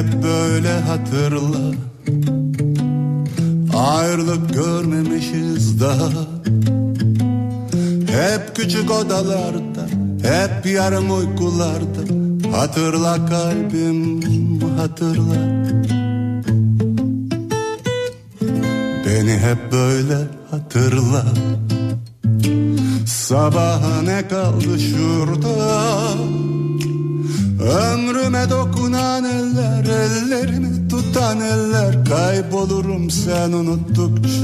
hep böyle hatırla. Ayrılık görmemişiz daha. Hep küçük odalarda Hep yarım uykularda. Hatırla kalbim hatırla. Beni hep böyle hatırla. Sabaha ne kaldı şurada Ömrüme dokunan eller Ellerimi tutan eller Kaybolurum sen unuttukça.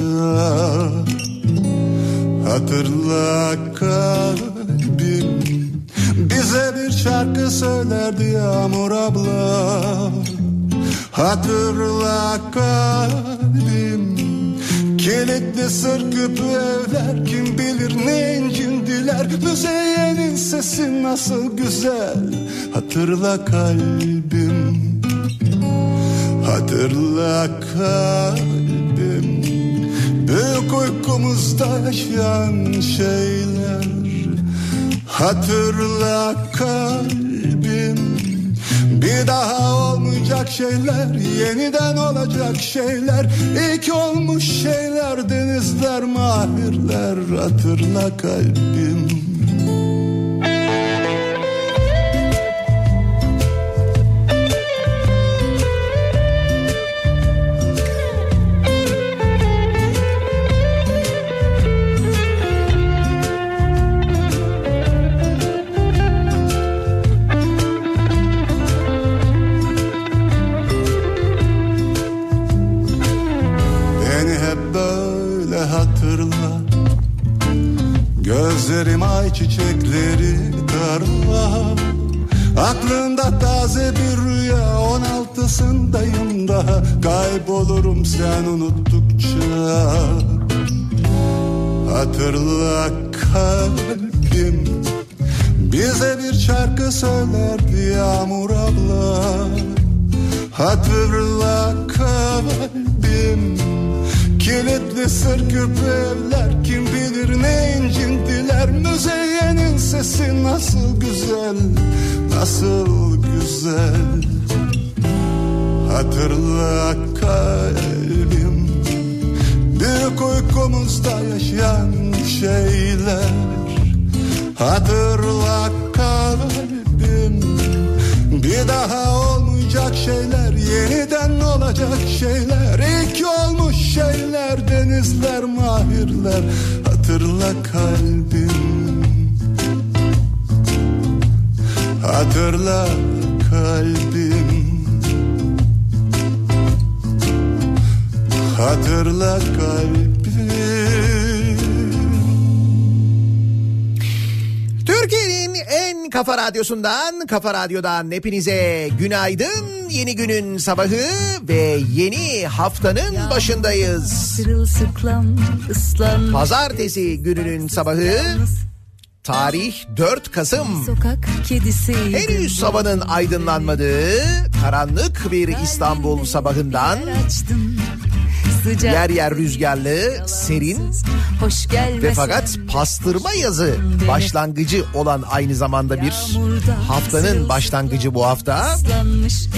Hatırla kalbim Bize bir şarkı söylerdi Yağmur abla. Hatırla kalbim Kilitli sır küpü evler Kim bilir ne incindiler Müzeyyenin sesi nasıl güzel Hatırla kalbim. Hatırla kalbim. Büyük uykumuzda yaşayan şeyler. Hatırla kalbim. Bir daha olmayacak şeyler Yeniden olacak şeyler. İlk olmuş şeyler Denizler mahirler. Hatırla kalbim olacak şeyler. İlk olmuş şeyler Denizler mahirler. Hatırla kalbim. Hatırla kalbim. Hatırla kalbim kafa radyosundan, kafa radyodan hepinize günaydın. Yeni günün sabahı ve yeni haftanın başındayız. Pazartesi gününün sabahı, tarih 4 Kasım. sokak kedisi Henüz havanın aydınlanmadığı, karanlık bir İstanbul sabahından. Sıcak yer yer rüzgarlı, serin Hoş ve fakat pastırma yazı başlangıcı olan aynı zamanda bir haftanın başlangıcı bu hafta.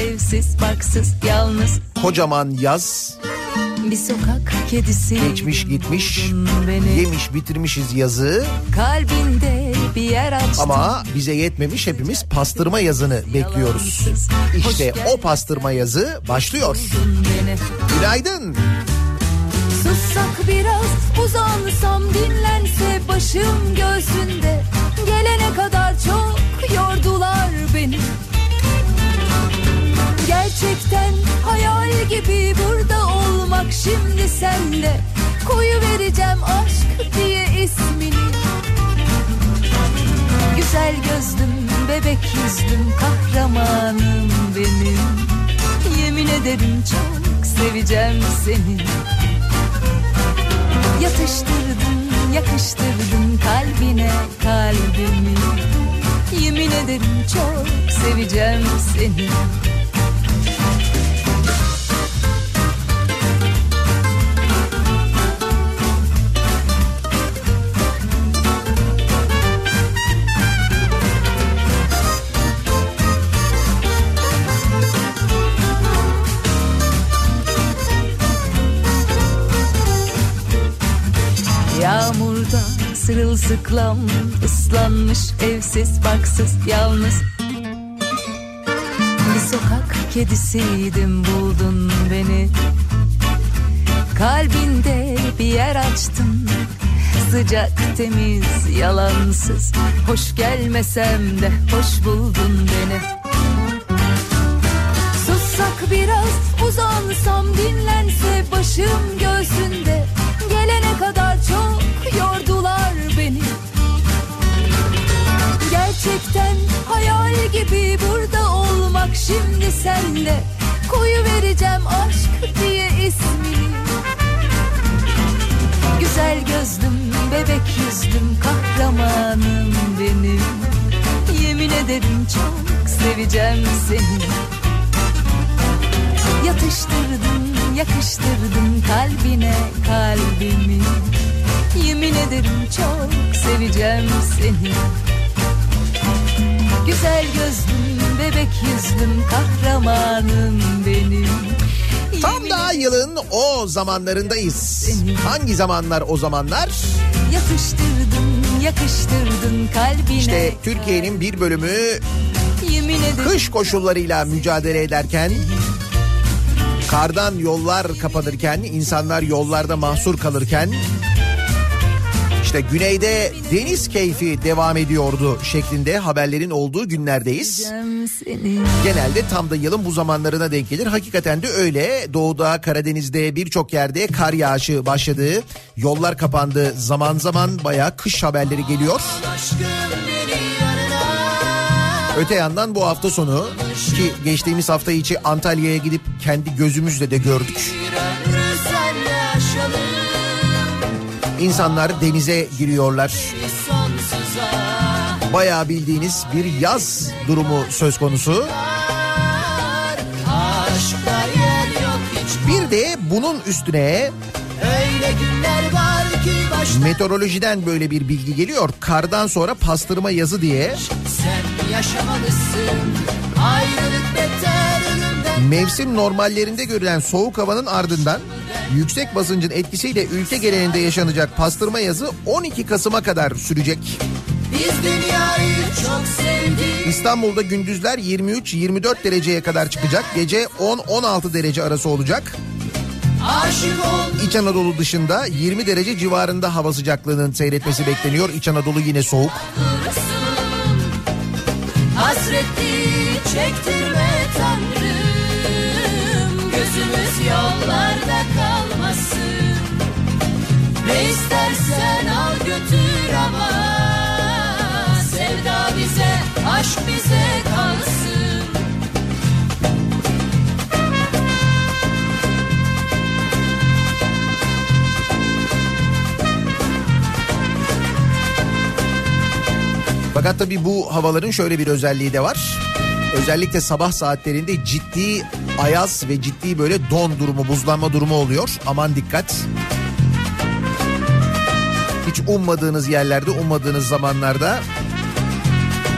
evsiz barksız yalnız Kocaman yaz bir sokak kedisi geçmiş gitmiş beni yemiş bitirmişiz yazı kalbinde bir yer açtım. ama bize yetmemiş hepimiz pastırma yazını bekliyoruz. İşte o pastırma yazı başlıyor. beni Günaydın. Sussak biraz uzansam dinlense başım göğsünde. Gelene kadar çok yordular beni. Gerçekten hayal gibi burada olmak şimdi sende Koyu vereceğim aşk diye ismini. Güzel gözlüm, bebek yüzlüm, kahramanım benim. Yemin ederim çok seveceğim seni Yatıştırdın, yakıştırdın kalbine kalbimi. Yemin ederim çok seveceğim seni sırılsıklam ıslanmış evsiz baksız yalnız. Bir sokak kedisiydim buldun beni. Kalbinde bir yer açtın Sıcak temiz yalansız. Hoş gelmesem de hoş buldun beni. Sussak biraz uzansam dinlense başım göğsünde. Gelene kadar çok şimdi senle Koyu vereceğim aşk diye ismini Güzel gözlüm, bebek yüzlüm, kahramanım benim. Yemin ederim çok seveceğim seni. Yatıştırdım, yakıştırdım kalbine kalbimi. Yemin ederim çok seveceğim seni. Güzel gözlüm, bebek yüzlüm, kahramanım benim. Tam da yılın o zamanlarındayız. Hangi zamanlar o zamanlar? Yakıştırdın, yakıştırdın kalbine. İşte Türkiye'nin bir bölümü kış koşullarıyla mücadele ederken kardan yollar kapanırken insanlar yollarda mahsur kalırken işte güneyde deniz keyfi devam ediyordu şeklinde haberlerin olduğu günlerdeyiz. Genelde tam da yılın bu zamanlarına denk gelir. Hakikaten de öyle. Doğuda, Karadeniz'de birçok yerde kar yağışı başladı. Yollar kapandı. Zaman zaman bayağı kış haberleri geliyor. Öte yandan bu hafta sonu ki geçtiğimiz hafta içi Antalya'ya gidip kendi gözümüzle de gördük. İnsanlar denize giriyorlar. Bayağı bildiğiniz bir yaz durumu söz konusu. Bir de bunun üstüne meteorolojiden böyle bir bilgi geliyor. Kardan sonra pastırma yazı diye mevsim normallerinde görülen soğuk havanın ardından yüksek basıncın etkisiyle ülke genelinde yaşanacak pastırma yazı 12 Kasım'a kadar sürecek. İstanbul'da gündüzler 23-24 dereceye kadar çıkacak. Gece 10-16 derece arası olacak. İç Anadolu dışında 20 derece civarında hava sıcaklığının seyretmesi bekleniyor. İç Anadolu yine soğuk. Hasretli çektirme yollarda kalmasın Ne istersen al götür ama Sevda bize, aşk bize kalsın Fakat tabii bu havaların şöyle bir özelliği de var. Özellikle sabah saatlerinde ciddi ayaz ve ciddi böyle don durumu, buzlanma durumu oluyor. Aman dikkat. Hiç ummadığınız yerlerde, ummadığınız zamanlarda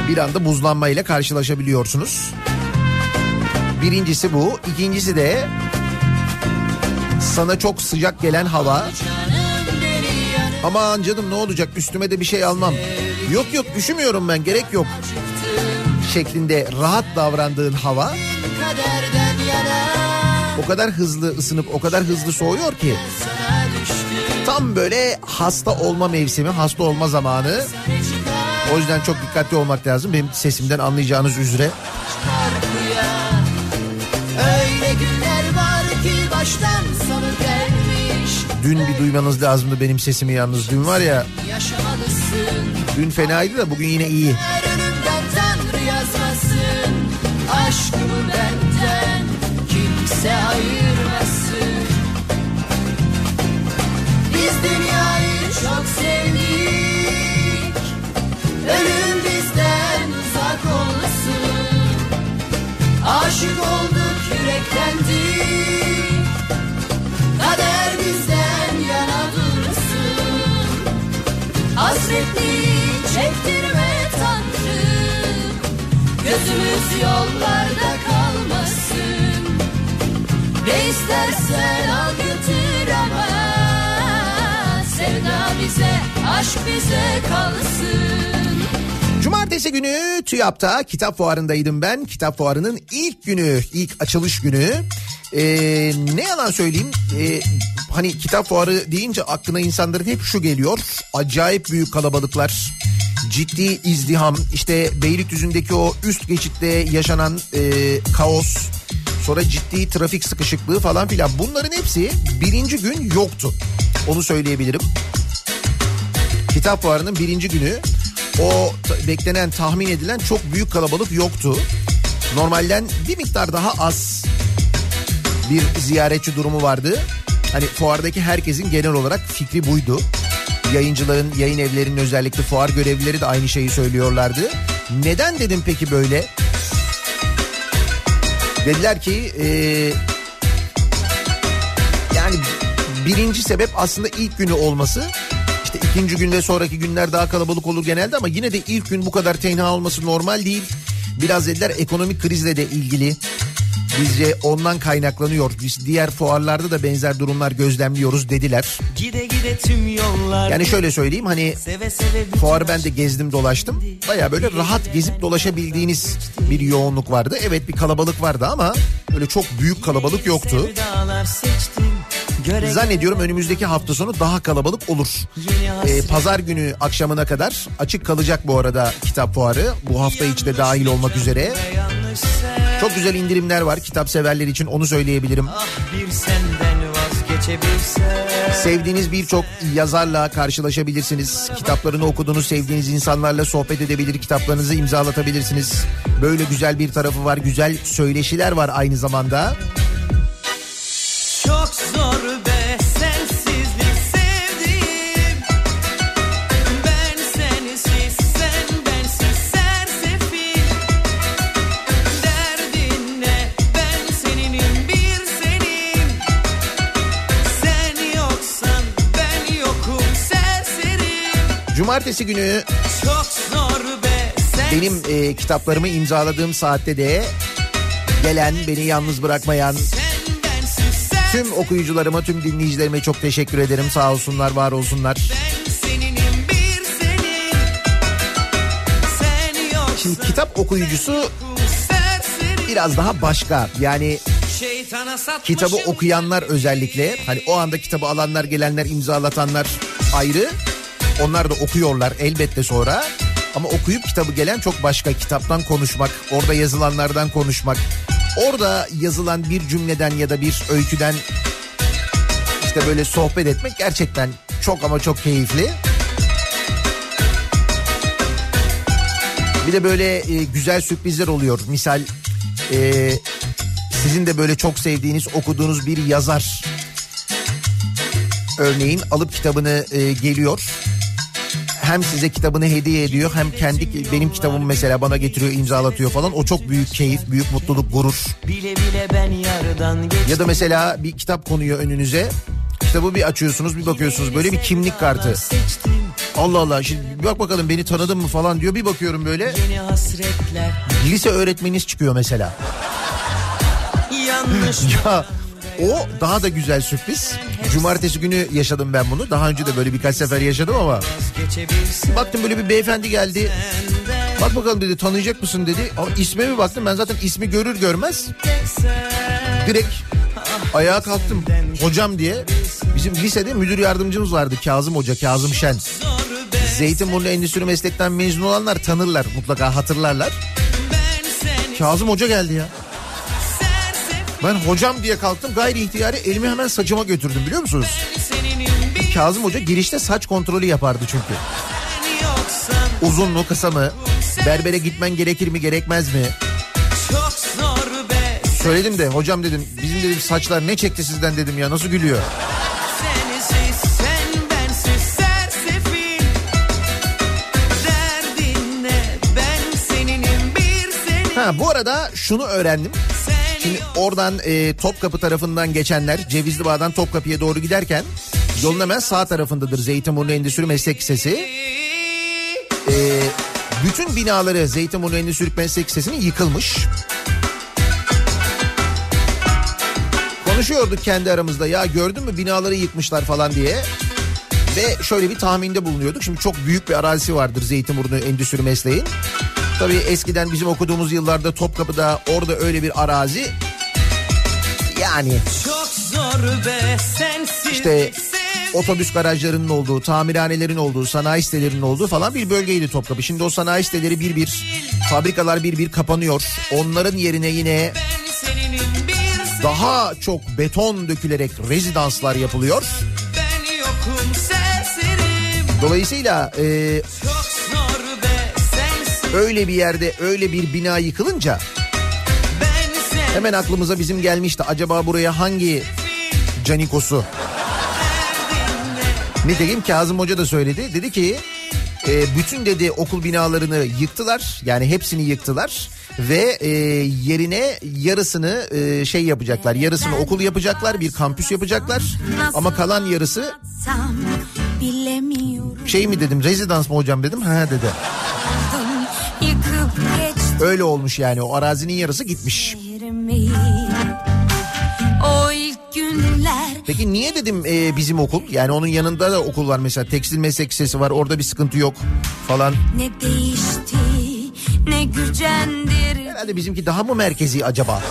bir anda buzlanma ile karşılaşabiliyorsunuz. Birincisi bu. İkincisi de sana çok sıcak gelen hava. Aman canım ne olacak üstüme de bir şey almam. Yok yok üşümüyorum ben gerek yok. Şeklinde rahat davrandığın hava o kadar hızlı ısınıp o kadar hızlı soğuyor ki tam böyle hasta olma mevsimi, hasta olma zamanı. O yüzden çok dikkatli olmak lazım. Benim sesimden anlayacağınız üzere. Dün bir duymanız lazımdı benim sesimi yalnız. Dün var ya dün fenaydı da bugün yine iyi. Aşkımı benden kimse ayırmasın. Biz dünyayı çok sevdik Ölüm bizden uzak olsun. Aşık olduk yüreklendik Kader bizden yana dursun. Hasretli çektirme Tanrım Gözümüz yollarda kalmasın Ne istersen al götür ama Sevda bize, aşk bize kalsın. Cumartesi günü TÜYAP'ta kitap fuarındaydım ben. Kitap fuarının ilk günü, ilk açılış günü. Ee, ne yalan söyleyeyim ee, hani kitap fuarı deyince aklına insanların hep şu geliyor. Acayip büyük kalabalıklar, ciddi izdiham, işte Beylikdüzü'ndeki o üst geçitte yaşanan ee, kaos, sonra ciddi trafik sıkışıklığı falan filan bunların hepsi birinci gün yoktu. Onu söyleyebilirim. Kitap fuarının birinci günü o beklenen tahmin edilen çok büyük kalabalık yoktu. Normalden bir miktar daha az bir ziyaretçi durumu vardı. Hani fuardaki herkesin genel olarak fikri buydu. Yayıncıların, yayın evlerinin özellikle fuar görevlileri de aynı şeyi söylüyorlardı. Neden dedim peki böyle? Dediler ki eee, yani birinci sebep aslında ilk günü olması. İkinci gün ve sonraki günler daha kalabalık olur genelde ama yine de ilk gün bu kadar tenha olması normal değil. Biraz dediler ekonomik krizle de ilgili. Bizce ondan kaynaklanıyor. Biz diğer fuarlarda da benzer durumlar gözlemliyoruz dediler. Gide gide tüm yollar. Yani şöyle söyleyeyim hani Seve seve fuarı ben de gezdim dolaştım. Baya böyle rahat gezip dolaşabildiğiniz bir yoğunluk vardı. Evet bir kalabalık vardı ama öyle çok büyük kalabalık yoktu. sevdalar seçtim. Zannediyorum önümüzdeki hafta sonu daha kalabalık olur. Ee, Pazar günü akşamına kadar açık kalacak bu arada kitap fuarı. Bu hafta içi de dahil olmak üzere. Çok güzel indirimler var kitap severler için onu söyleyebilirim. ah bir senden vazgeçebilsem. Sevdiğiniz birçok yazarla karşılaşabilirsiniz. Kitaplarını okuduğunuz sevdiğiniz insanlarla sohbet edebilir, kitaplarınızı imzalatabilirsiniz. Böyle güzel bir tarafı var, güzel söyleşiler var aynı zamanda. Çok zor Cumartesi günü benim e, kitaplarımı imzaladığım saatte de gelen, beni yalnız bırakmayan tüm okuyucularıma, tüm dinleyicilerime çok teşekkür ederim. Sağ olsunlar, var olsunlar. Şimdi kitap okuyucusu biraz daha başka. Yani kitabı okuyanlar özellikle hani o anda kitabı alanlar gelenler imzalatanlar ayrı onlar da okuyorlar elbette sonra ama okuyup kitabı gelen çok başka kitaptan konuşmak orada yazılanlardan konuşmak orada yazılan bir cümleden ya da bir öyküden işte böyle sohbet etmek gerçekten çok ama çok keyifli. Bir de böyle e, güzel sürprizler oluyor. Misal e, sizin de böyle çok sevdiğiniz okuduğunuz bir yazar örneğin alıp kitabını e, geliyor. Hem size kitabını hediye ediyor hem kendi benim kitabımı mesela bana getiriyor imzalatıyor falan. O çok büyük keyif, büyük mutluluk, gurur. Bile bile ben yarıdan geçtim. Ya da mesela bir kitap konuyor önünüze. Kitabı bir açıyorsunuz bir bakıyorsunuz böyle bir kimlik kartı. Allah Allah şimdi bak bakalım beni tanıdın mı falan diyor. Bir bakıyorum böyle lise öğretmeniniz çıkıyor mesela. Yanlış Ya o daha da güzel sürpriz. Cumartesi günü yaşadım ben bunu. Daha önce de böyle birkaç sefer yaşadım ama. Baktım böyle bir beyefendi geldi. Bak bakalım dedi tanıyacak mısın dedi. Ama isme mi baktım ben zaten ismi görür görmez. Direkt ayağa kalktım. Hocam diye. Bizim lisede müdür yardımcımız vardı Kazım Hoca, Kazım Şen. Zeytinburnu Endüstri Meslek'ten mezun olanlar tanırlar mutlaka hatırlarlar. Kazım Hoca geldi ya. Ben hocam diye kalktım gayri ihtiyari elimi hemen saçıma götürdüm biliyor musunuz? Kazım Hoca girişte saç kontrolü yapardı çünkü. Uzun mu kısa mı? Berbere gitmen gerekir mi gerekmez mi? Söyledim de hocam dedim bizim dedim saçlar ne çekti sizden dedim ya nasıl gülüyor? Ha bu arada şunu öğrendim. Oradan e, Topkapı tarafından geçenler Cevizli Bağ'dan Topkapı'ya doğru giderken yolun hemen sağ tarafındadır Zeytinburnu Endüstri Meslek Lisesi. E, bütün binaları Zeytinburnu Endüstri Meslek Lisesi'nin yıkılmış. Konuşuyorduk kendi aramızda ya gördün mü binaları yıkmışlar falan diye. Ve şöyle bir tahminde bulunuyorduk. Şimdi çok büyük bir arazisi vardır Zeytinburnu Endüstri Mesleğin. Tabii eskiden bizim okuduğumuz yıllarda Topkapı'da orada öyle bir arazi. Yani Çok zor be sensiz işte otobüs garajlarının olduğu, tamirhanelerin olduğu, sanayi sitelerinin olduğu falan bir bölgeydi Topkapı. Şimdi o sanayi siteleri bir bir, fabrikalar bir bir kapanıyor. Onların yerine yine daha çok beton dökülerek rezidanslar yapılıyor. Dolayısıyla e, öyle bir yerde öyle bir bina yıkılınca hemen aklımıza bizim gelmişti. Acaba buraya hangi canikosu? Nitekim Kazım Hoca da söyledi. Dedi ki e, bütün dedi okul binalarını yıktılar. Yani hepsini yıktılar. Ve e, yerine yarısını e, şey yapacaklar. Yarısını okul yapacaklar. Bir kampüs yapacaklar. Ama kalan yarısı şey mi dedim rezidans mı hocam dedim. Ha dedi. Öyle olmuş yani o arazinin yarısı gitmiş. Peki niye dedim e, bizim okul? Yani onun yanında da okul var mesela tekstil meslek lisesi var orada bir sıkıntı yok falan. ne değişti ne gücendir Herhalde bizimki daha mı merkezi acaba?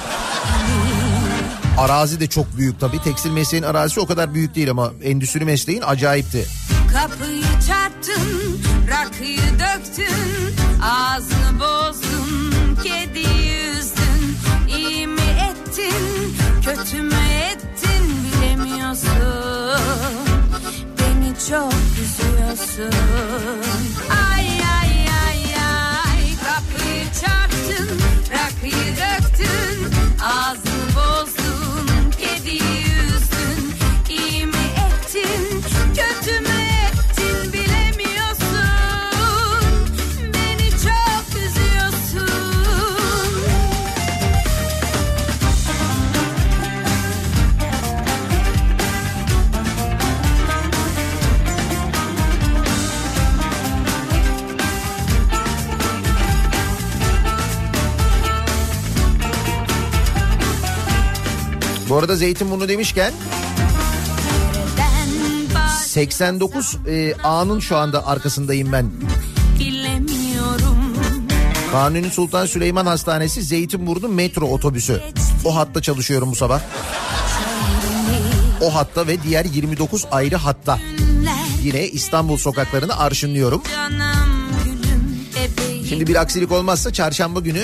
Arazi de çok büyük tabii. Tekstil mesleğin arazisi o kadar büyük değil ama endüstri mesleğin acayipti. Kapıyı çarptın, rakıyı döktün, ağzını bozdun, kediyi kötü mü ettin bilemiyorsun, beni çok üzüyorsun. Ay ay ay ay, kapıyı çarptın, rakıyı döktün, ağzını bozdun, arada Zeytinburnu demişken Ben baş 89 e, A'nın şu anda arkasındayım ben. Kanuni Sultan Süleyman Hastanesi Zeytinburnu metro otobüsü. O hatta çalışıyorum bu sabah. O hatta ve diğer 29 ayrı hatta. Yine İstanbul sokaklarını arşınlıyorum. Şimdi bir aksilik olmazsa çarşamba günü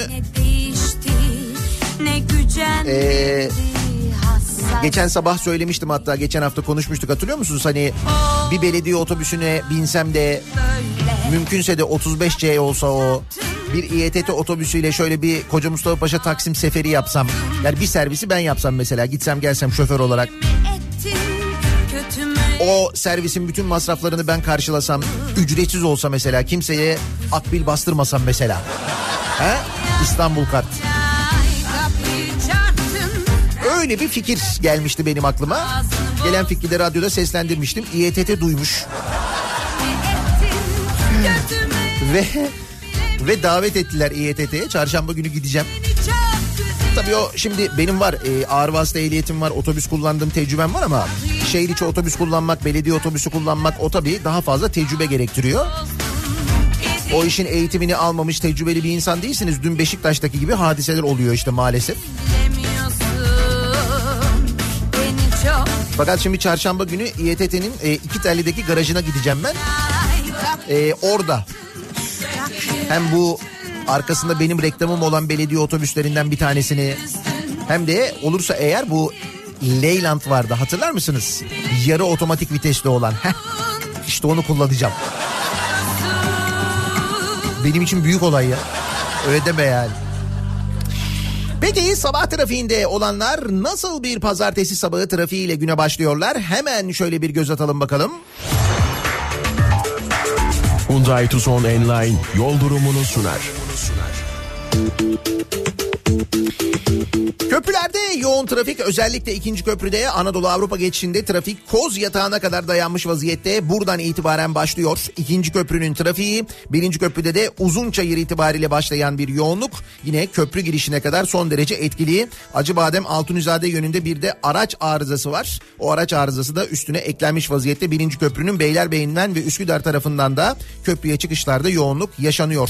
Ee, Geçen sabah söylemiştim hatta geçen hafta konuşmuştuk hatırlıyor musunuz? Hani bir belediye otobüsüne binsem de mümkünse de 35C olsa o bir İETT otobüsüyle şöyle bir Koca Mustafa Paşa Taksim seferi yapsam. Yani bir servisi ben yapsam mesela gitsem gelsem şoför olarak. O servisin bütün masraflarını ben karşılasam ücretsiz olsa mesela kimseye akbil bastırmasam mesela. He? İstanbul kart. Ay kapıyı çarptın Öyle bir fikir gelmişti benim aklıma. Gelen fikirleri radyoda seslendirmiştim. İETT duymuş. ve ve davet ettiler İETT'ye. Çarşamba günü gideceğim. Tabii o şimdi benim var e, ağır vasıta ehliyetim var otobüs kullandığım tecrübem var ama şehir içi otobüs kullanmak belediye otobüsü kullanmak o tabii daha fazla tecrübe gerektiriyor. O işin eğitimini almamış tecrübeli bir insan değilsiniz. Dün Beşiktaş'taki gibi hadiseler oluyor işte maalesef. Fakat şimdi çarşamba günü İETT'nin e, iki telli'deki garajına gideceğim ben. E, orada hem bu arkasında benim reklamım olan belediye otobüslerinden bir tanesini hem de olursa eğer bu Leyland vardı hatırlar mısınız? Yarı otomatik vitesli olan. Heh, işte onu kullanacağım. Benim için büyük olay ya. Öyle deme yani. Peki sabah trafiğinde olanlar nasıl bir pazartesi sabahı trafiğiyle güne başlıyorlar? Hemen şöyle bir göz atalım bakalım. Hyundai Tucson Enline yol durumunu sunar. Köprülerde yoğun trafik özellikle ikinci köprüde Anadolu Avrupa geçişinde trafik koz yatağına kadar dayanmış vaziyette. Buradan itibaren başlıyor. İkinci köprünün trafiği birinci köprüde de uzun çayır itibariyle başlayan bir yoğunluk. Yine köprü girişine kadar son derece etkili. Acıbadem Altunizade yönünde bir de araç arızası var. O araç arızası da üstüne eklenmiş vaziyette. Birinci köprünün Beylerbeyi'nden ve Üsküdar tarafından da köprüye çıkışlarda yoğunluk yaşanıyor.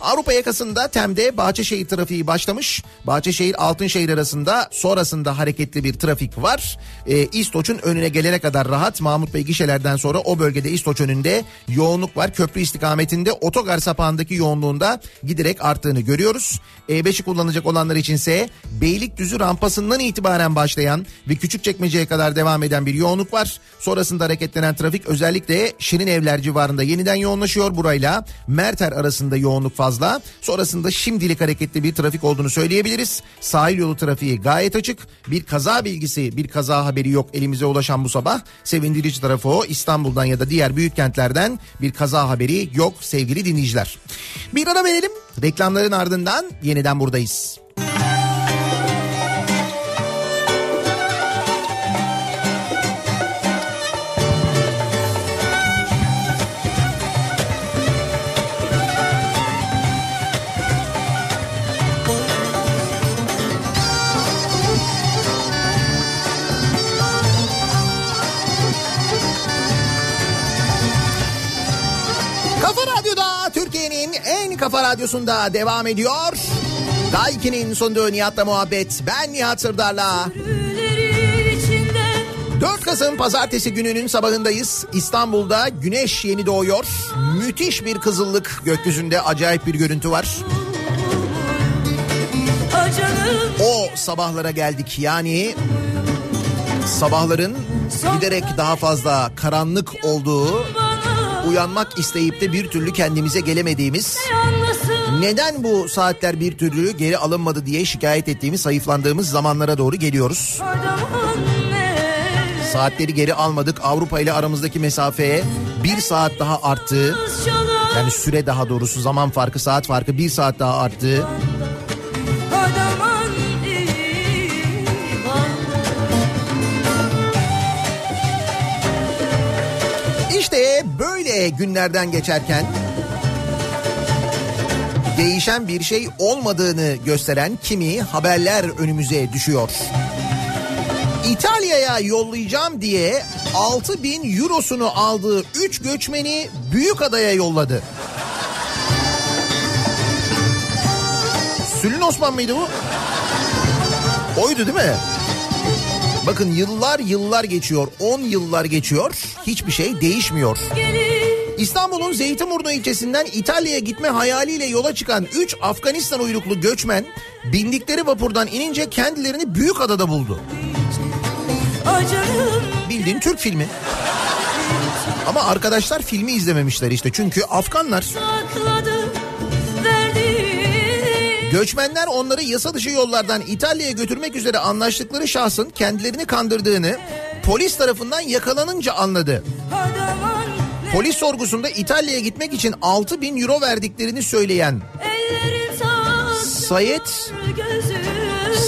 Avrupa yakasında Tem'de Bahçeşehir trafiği başlamış. Bahçeşehir Altınşehir arasında sonrasında hareketli bir trafik var. Ee, İstoç'un önüne gelene kadar rahat. Mahmut Bey gişelerden sonra o bölgede İstoç önünde yoğunluk var. Köprü istikametinde otogar sapağındaki yoğunluğunda giderek arttığını görüyoruz. E5'i kullanacak olanlar içinse Beylikdüzü rampasından itibaren başlayan ve Küçükçekmece'ye kadar devam eden bir yoğunluk var. Sonrasında hareketlenen trafik özellikle Şirin Evler civarında yeniden yoğunlaşıyor. Burayla Merter arasında yoğunluk fazla. Sonrasında şimdilik hareketli bir trafik olduğunu söyleyebiliriz. Sahil yolu trafiği gayet açık. Bir kaza bilgisi, bir kaza haberi yok elimize ulaşan bu sabah. Sevindirici tarafı o İstanbul'dan ya da diğer büyük kentlerden bir kaza haberi yok sevgili dinleyiciler. Bir ara verelim. Reklamların ardından yeniden buradayız. Kafa kafa radyosunda devam ediyor. Daiki'nin sunduğu Nihat'la muhabbet. Ben Nihat Sırdar'la. 4 Kasım pazartesi gününün sabahındayız. İstanbul'da güneş yeni doğuyor. Müthiş bir kızıllık gökyüzünde acayip bir görüntü var. O sabahlara geldik yani sabahların giderek daha fazla karanlık olduğu, uyanmak isteyip de bir türlü kendimize gelemediğimiz, neden bu saatler bir türlü geri alınmadı diye şikayet ettiğimiz, sayıflandığımız zamanlara doğru geliyoruz. Saatleri geri almadık. Avrupa ile aramızdaki mesafeye bir saat daha arttı. Yani süre daha doğrusu zaman farkı, saat farkı bir saat daha arttı. Böyle günlerden geçerken değişen bir şey olmadığını gösteren kimi haberler önümüze düşüyor. İtalya'ya yollayacağım diye 6 bin eurosunu aldığı 3 göçmeni Büyükada'ya yolladı. Sülün Osman mıydı bu? Oydu değil mi? Bakın yıllar yıllar geçiyor, 10 yıllar geçiyor, hiçbir şey değişmiyor. İstanbul'un Zeytinburnu ilçesinden İtalya'ya gitme hayaliyle yola çıkan 3 Afganistan uyruklu göçmen bindikleri vapurdan inince kendilerini Büyükada'da buldu. Bildiğin Türk filmi. Ama arkadaşlar filmi izlememişler işte çünkü Afganlar. Göçmenler onları yasa dışı yollardan İtalya'ya götürmek üzere anlaştıkları şahsın kendilerini kandırdığını polis tarafından yakalanınca anladı. Polis sorgusunda İtalya'ya gitmek için 6 bin euro verdiklerini söyleyen Sayet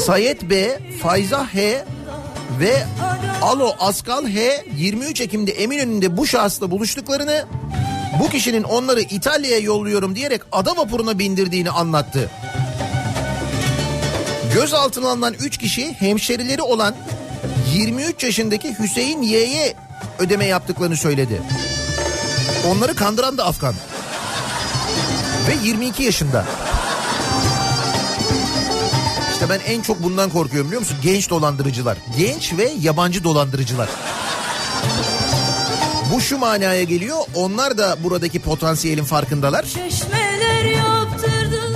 Sayet B, Fayza H ve Alo Askal H 23 Ekim'de Eminönü'nde bu şahısla buluştuklarını bu kişinin onları İtalya'ya yolluyorum diyerek ada vapuruna bindirdiğini anlattı. Gözaltına alınan 3 kişi hemşerileri olan 23 yaşındaki Hüseyin Y'ye ödeme yaptıklarını söyledi. Onları kandıran da Afgan. Ve 22 yaşında. İşte ben en çok bundan korkuyorum biliyor musun? Genç dolandırıcılar. Genç ve yabancı dolandırıcılar. Bu şu manaya geliyor. Onlar da buradaki potansiyelin farkındalar.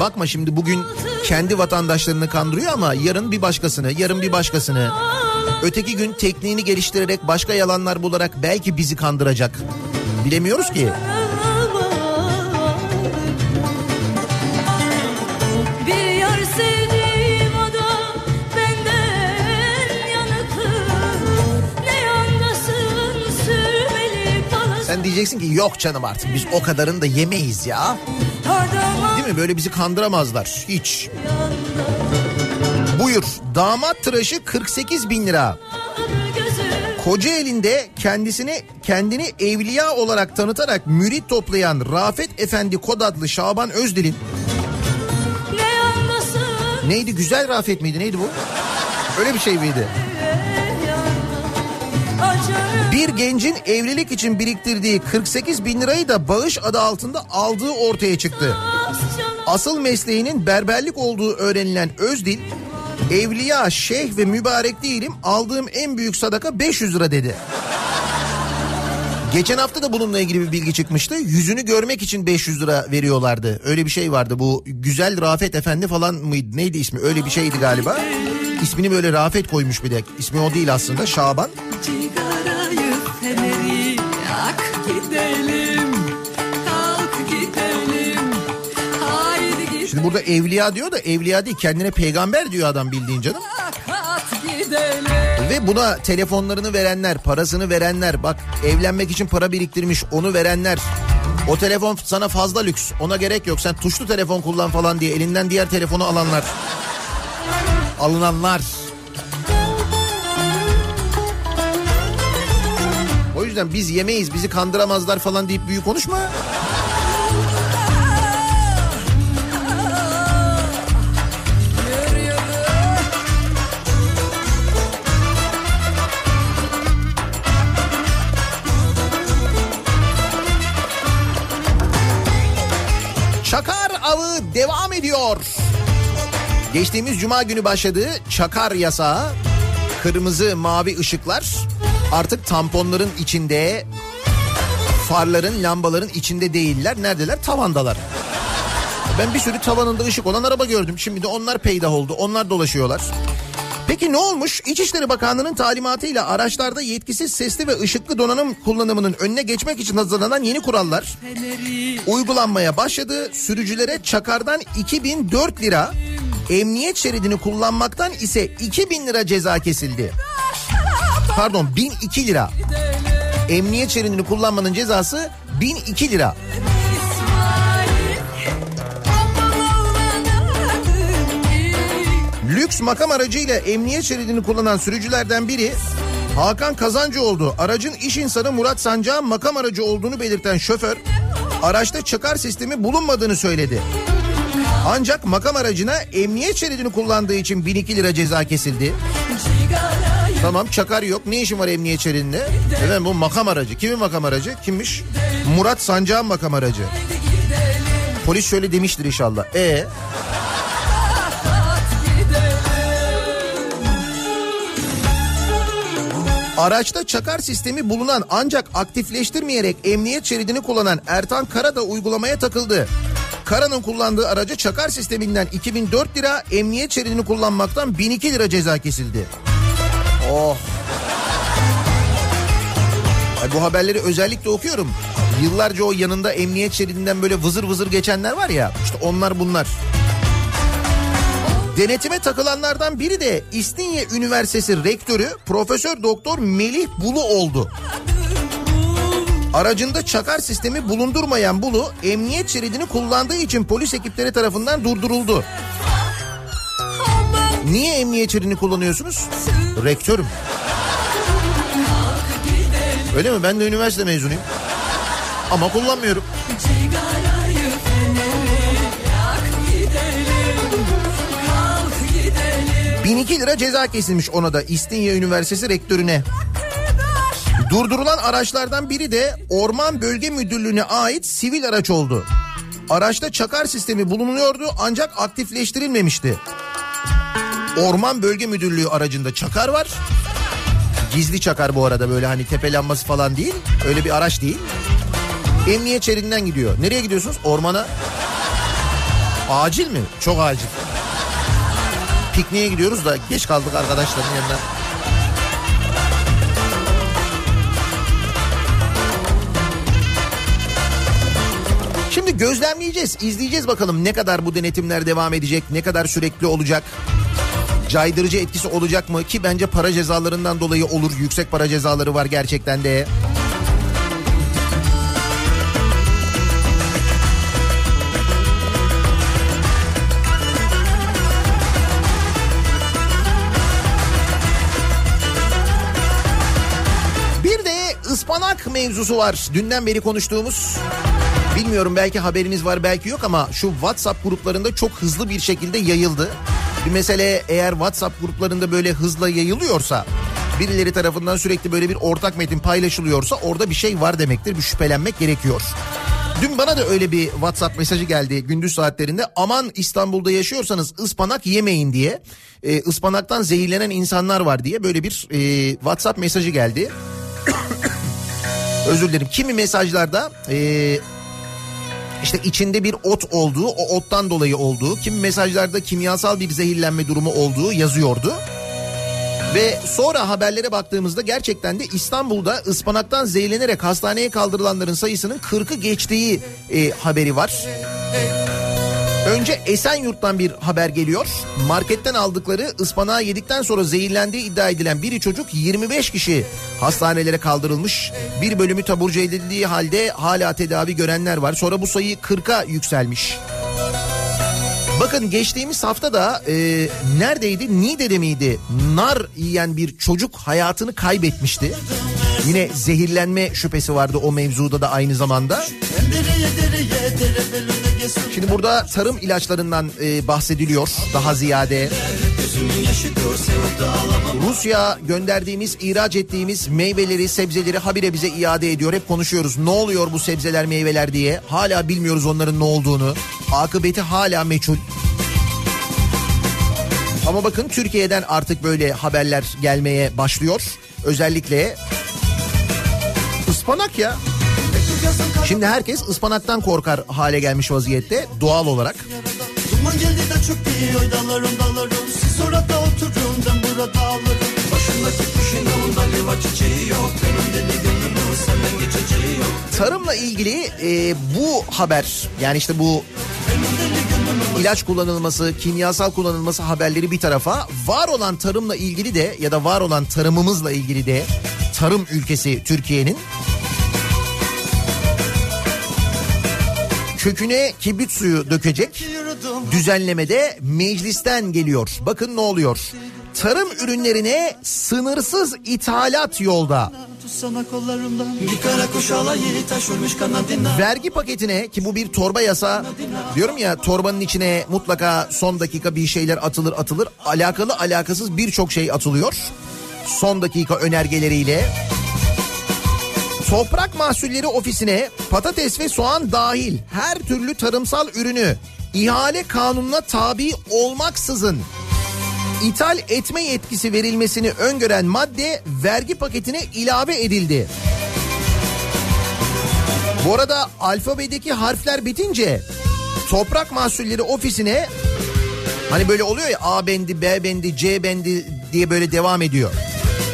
Bakma şimdi bugün kendi vatandaşlarını kandırıyor ama yarın bir başkasını, yarın bir başkasını. Öteki gün tekniğini geliştirerek başka yalanlar bularak belki bizi kandıracak. Bilemiyoruz ki. Sen diyeceksin ki yok canım artık biz o kadarını da yemeyiz ya. Değil mi? Böyle bizi kandıramazlar. Hiç. Buyur. Damat tıraşı 48 bin lira. Kocaeli'nde kendisini kendini evliya olarak tanıtarak mürit toplayan Rafet Efendi kod adlı Şaban Özdil'in ne neydi güzel Rafet miydi neydi bu? Öyle bir şey miydi? Bir gencin evlilik için biriktirdiği 48 bin lirayı da bağış adı altında aldığı ortaya çıktı. Asıl mesleğinin berberlik olduğu öğrenilen Özdil, evliya, şeyh ve mübarek değilim aldığım en büyük sadaka 500 lira dedi. Geçen hafta da bununla ilgili bir bilgi çıkmıştı. Yüzünü görmek için 500 lira veriyorlardı. Öyle bir şey vardı. Bu Güzel Rafet Efendi falan mıydı? Neydi ismi? Öyle bir şeydi galiba. İsmini böyle Rafet koymuş bir de. İsmi o değil aslında. Şaban. Feneri gidelim Kalk gidelim Şimdi burada evliya diyor da evliya değil. Kendine peygamber diyor adam bildiğin canım. Ve buna telefonlarını verenler, parasını verenler, bak evlenmek için para biriktirmiş onu verenler. O telefon sana fazla lüks, ona gerek yok. Sen tuşlu telefon kullan falan diye elinden diğer telefonu alanlar. Alınanlar. O yüzden biz yemeyiz, bizi kandıramazlar falan deyip büyük konuşma. Çakar avı devam ediyor. Geçtiğimiz cuma günü başladı çakar yasağı. Kırmızı mavi ışıklar artık tamponların içinde, farların, lambaların içinde değiller. Neredeler? Tavandalar. Ben bir sürü tavanında ışık olan araba gördüm. Şimdi de onlar peydah oldu. Onlar dolaşıyorlar. Peki ne olmuş? İçişleri Bakanlığı'nın talimatıyla araçlarda yetkisiz sesli ve ışıklı donanım kullanımının önüne geçmek için hazırlanan yeni kurallar uygulanmaya başladı. Sürücülere çakardan 2004 lira, emniyet şeridini kullanmaktan ise 2000 lira ceza kesildi. Pardon 1002 lira. Emniyet şeridini kullanmanın cezası 1002 lira. Lüks makam aracıyla emniyet şeridini kullanan sürücülerden biri Hakan Kazancıoğlu aracın iş insanı Murat Sancak'ın makam aracı olduğunu belirten şoför araçta çakar sistemi bulunmadığını söyledi. Ancak makam aracına emniyet şeridini kullandığı için 1002 lira ceza kesildi. Tamam çakar yok. Ne işin var emniyet şeridinde? Efendim bu makam aracı. Kimin makam aracı? Kimmiş? Murat Sancak'ın makam aracı. Polis şöyle demiştir inşallah. E Araçta çakar sistemi bulunan ancak aktifleştirmeyerek emniyet şeridini kullanan Ertan Kara da uygulamaya takıldı. Kara'nın kullandığı araca çakar sisteminden 2004 lira, emniyet şeridini kullanmaktan 1002 lira ceza kesildi. Oh. Bu haberleri özellikle okuyorum. Yıllarca o yanında emniyet şeridinden böyle vızır vızır geçenler var ya. işte onlar bunlar. Denetime takılanlardan biri de İstinye Üniversitesi Rektörü Profesör Doktor Melih Bulu oldu. Aracında çakar sistemi bulundurmayan Bulu emniyet şeridini kullandığı için polis ekipleri tarafından durduruldu. Niye emniyet şeridini kullanıyorsunuz? Rektörüm. Öyle mi? Ben de üniversite mezunuyum. Ama kullanmıyorum. Gidelim 1002 lira ceza kesilmiş ona da İstinye Üniversitesi rektörüne. Durdurulan araçlardan biri de Orman Bölge Müdürlüğü'ne ait sivil araç oldu. Araçta çakar sistemi bulunuyordu ancak aktifleştirilmemişti. Orman Bölge Müdürlüğü aracında çakar var. Gizli çakar bu arada böyle hani tepelenması falan değil. Öyle bir araç değil. Emniyet şeridinden gidiyor. Nereye gidiyorsunuz? Ormana. Acil mi? Çok acil. Pikniğe gidiyoruz da geç kaldık arkadaşların yanına. Şimdi gözlemleyeceğiz, izleyeceğiz bakalım ne kadar bu denetimler devam edecek, ne kadar sürekli olacak. Caydırıcı etkisi olacak mı ki bence para cezalarından dolayı olur. Yüksek para cezaları var gerçekten de. ıspanak mevzusu var. Dünden beri konuştuğumuz Bilmiyorum belki haberiniz var belki yok ama şu WhatsApp gruplarında çok hızlı bir şekilde yayıldı. Bir mesele eğer WhatsApp gruplarında böyle hızla yayılıyorsa birileri tarafından sürekli böyle bir ortak metin paylaşılıyorsa orada bir şey var demektir. Bir şüphelenmek gerekiyor. Dün bana da öyle bir WhatsApp mesajı geldi gündüz saatlerinde. Aman İstanbul'da yaşıyorsanız ıspanak yemeyin diye. E, ıspanaktan zehirlenen insanlar var diye böyle bir e, WhatsApp mesajı geldi. Özür dilerim. Kimi mesajlarda e, işte içinde bir ot olduğu, o ottan dolayı olduğu, kimi mesajlarda kimyasal bir zehirlenme durumu olduğu yazıyordu. Ve sonra haberlere baktığımızda gerçekten de İstanbul'da ıspanaktan zehirlenerek hastaneye kaldırılanların sayısının 40'ı geçtiği e, haberi var. Önce Esenyurt'tan bir haber geliyor. Marketten aldıkları ıspanağı yedikten sonra zehirlendiği iddia edilen biri çocuk 25 kişi hastanelere kaldırılmış. Bir bölümü taburcu edildiği halde hala tedavi görenler var. Sonra bu sayı 40'a yükselmiş. Bakın geçtiğimiz hafta da e, neredeydi? Niğde'de miydi? Nar yiyen bir çocuk hayatını kaybetmişti. Yine zehirlenme şüphesi vardı o mevzuda da aynı zamanda. Şimdi burada tarım ilaçlarından e, bahsediliyor daha ziyade. Rusya gönderdiğimiz, ihraç ettiğimiz meyveleri, sebzeleri habire bize iade ediyor. Hep konuşuyoruz. Ne oluyor bu sebzeler, meyveler diye. Hala bilmiyoruz onların ne olduğunu. Akıbeti hala meçhul. Ama bakın Türkiye'den artık böyle haberler gelmeye başlıyor. Özellikle ıspanak ya. Şimdi herkes ıspanaktan korkar hale gelmiş vaziyette doğal olarak. Duman geldi de çöktü oy dalarım dalarım Siz orada oturun ben burada alırım Başındaki kuşun yolunda liva çiçeği yok. Benim gönlümün senden geçeceği yok. Tarımla ilgili e, bu haber yani işte bu ilaç kullanılması, kimyasal kullanılması haberleri bir tarafa var olan tarımla ilgili de ya da var olan tarımımızla ilgili de tarım ülkesi Türkiye'nin köküne kibrit suyu dökecek düzenlemede meclisten geliyor. Bakın ne oluyor. Tarım ürünlerine sınırsız ithalat yolda. Vergi paketine ki bu bir torba yasa diyorum ya torbanın içine mutlaka son dakika bir şeyler atılır atılır alakalı alakasız birçok şey atılıyor son dakika önergeleriyle. Toprak Mahsulleri Ofisi'ne patates ve soğan dahil her türlü tarımsal ürünü ihale kanununa tabi olmaksızın ithal etme yetkisi verilmesini öngören madde vergi paketine ilave edildi. Bu arada alfabedeki harfler bitince Toprak Mahsulleri Ofisi'ne hani böyle oluyor ya A bendi, B bendi, C bendi diye böyle devam ediyor.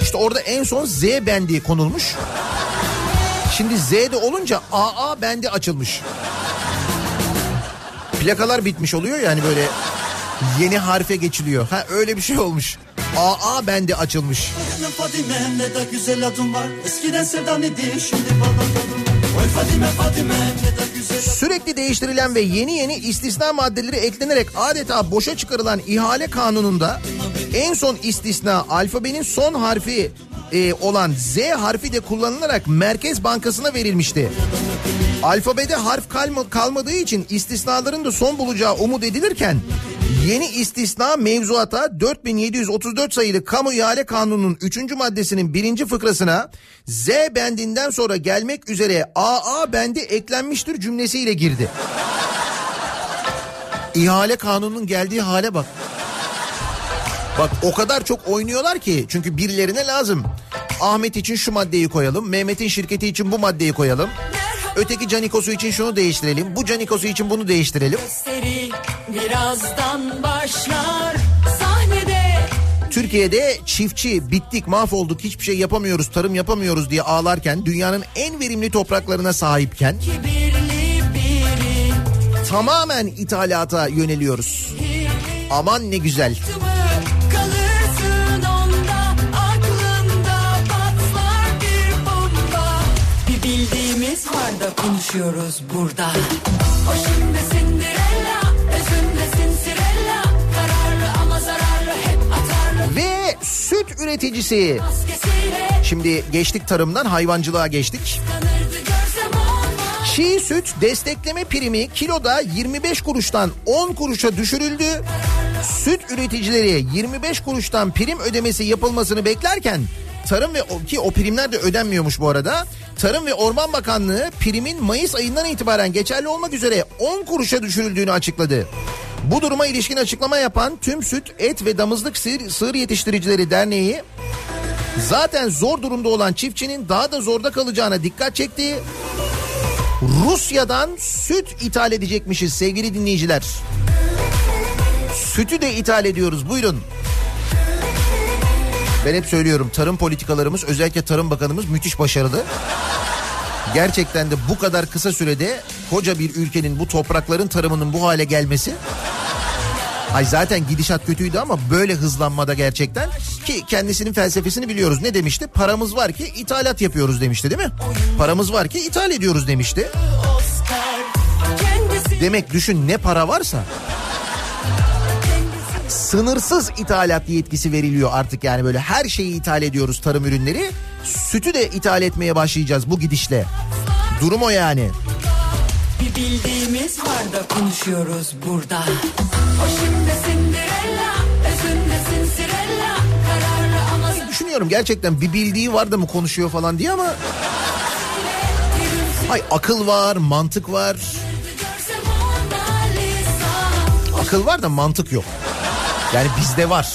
İşte orada en son Z bendi konulmuş. Şimdi Z'de olunca AA bendi açılmış. Plakalar bitmiş oluyor yani böyle yeni harfe geçiliyor. Ha öyle bir şey olmuş. AA bendi açılmış. Fadime Fadime ne de güzel adım var Eskiden sevdan idi şimdi bana Sürekli değiştirilen ve yeni yeni istisna maddeleri eklenerek adeta boşa çıkarılan ihale kanununda en son istisna alfabenin son harfi e, olan Z harfi de kullanılarak Merkez Bankası'na verilmişti. Alfabede harf kalma, kalmadığı için istisnaların da son bulacağı umut edilirken yeni istisna mevzuata 4734 sayılı kamu ihale kanununun 3. maddesinin 1. fıkrasına Z bendinden sonra gelmek üzere AA bendi eklenmiştir cümlesiyle girdi. İhale kanununun geldiği hale bak. Bak o kadar çok oynuyorlar ki çünkü birilerine lazım. Ahmet için şu maddeyi koyalım, Mehmet'in şirketi için bu maddeyi koyalım. Öteki canikosu için şunu değiştirelim, bu canikosu için bunu değiştirelim. Birazdan başlar Türkiye'de çiftçi bittik mahvolduk hiçbir şey yapamıyoruz tarım yapamıyoruz diye ağlarken dünyanın en verimli topraklarına sahipken kibirli biri tamamen ithalata yöneliyoruz. Aman ne güzel. mı konuşuyoruz burada. Başımda Cinderella özümde Cinderella. Kararlı ama zararlı hep atarlı. Ve süt üreticisi. Şimdi geçtik tarımdan hayvancılığa geçtik. Çiğ süt destekleme primi kiloda 25 kuruştan 10 kuruşa düşürüldü. Süt üreticileri 25 kuruştan prim ödemesi yapılmasını beklerken Tarım ve ki o primler de ödenmiyormuş bu arada. Tarım ve Orman Bakanlığı primin Mayıs ayından itibaren geçerli olmak üzere 10 kuruşa düşürüldüğünü açıkladı. Bu duruma ilişkin açıklama yapan Tüm Süt, Et ve Damızlık Sığır, Sığır Yetiştiricileri Derneği zaten zor durumda olan çiftçinin daha da zorda kalacağına dikkat çekti. Rusya'dan süt ithal edecekmişiz sevgili dinleyiciler. Sütü de ithal ediyoruz buyurun. Ben hep söylüyorum tarım politikalarımız özellikle Tarım Bakanımız müthiş başarılı. Gerçekten de bu kadar kısa sürede koca bir ülkenin bu toprakların tarımının bu hale gelmesi Ay zaten gidişat kötüydü ama böyle hızlanmada gerçekten ki kendisinin felsefesini biliyoruz. Ne demişti? Paramız var ki ithalat yapıyoruz demişti değil mi? Paramız var ki ithal ediyoruz demişti. Demek düşün ne para varsa sınırsız ithalat yetkisi veriliyor artık yani böyle her şeyi ithal ediyoruz tarım ürünleri. Sütü de ithal etmeye başlayacağız bu gidişle. Durum o yani. bir bildiğimiz var da konuşuyoruz burada. O şimdi Cinderella, özünde Cinderella. Kararlı ama Düşünüyorum gerçekten bir bildiği var da mı konuşuyor falan diye ama Hay akıl var, mantık var. Akıl var da mantık yok. Yani bizde var.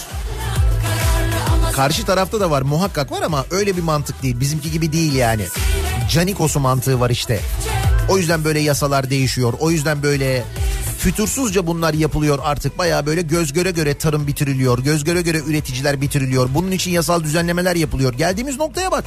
Karşı tarafta da var muhakkak var ama öyle bir mantık değil. Bizimki gibi değil yani. Canikos'u mantığı var işte. O yüzden böyle yasalar değişiyor. O yüzden böyle fütursuzca bunlar yapılıyor artık. Baya böyle göz göre göre tarım bitiriliyor. Göz göre göre üreticiler bitiriliyor. Bunun için yasal düzenlemeler yapılıyor. Geldiğimiz noktaya bak.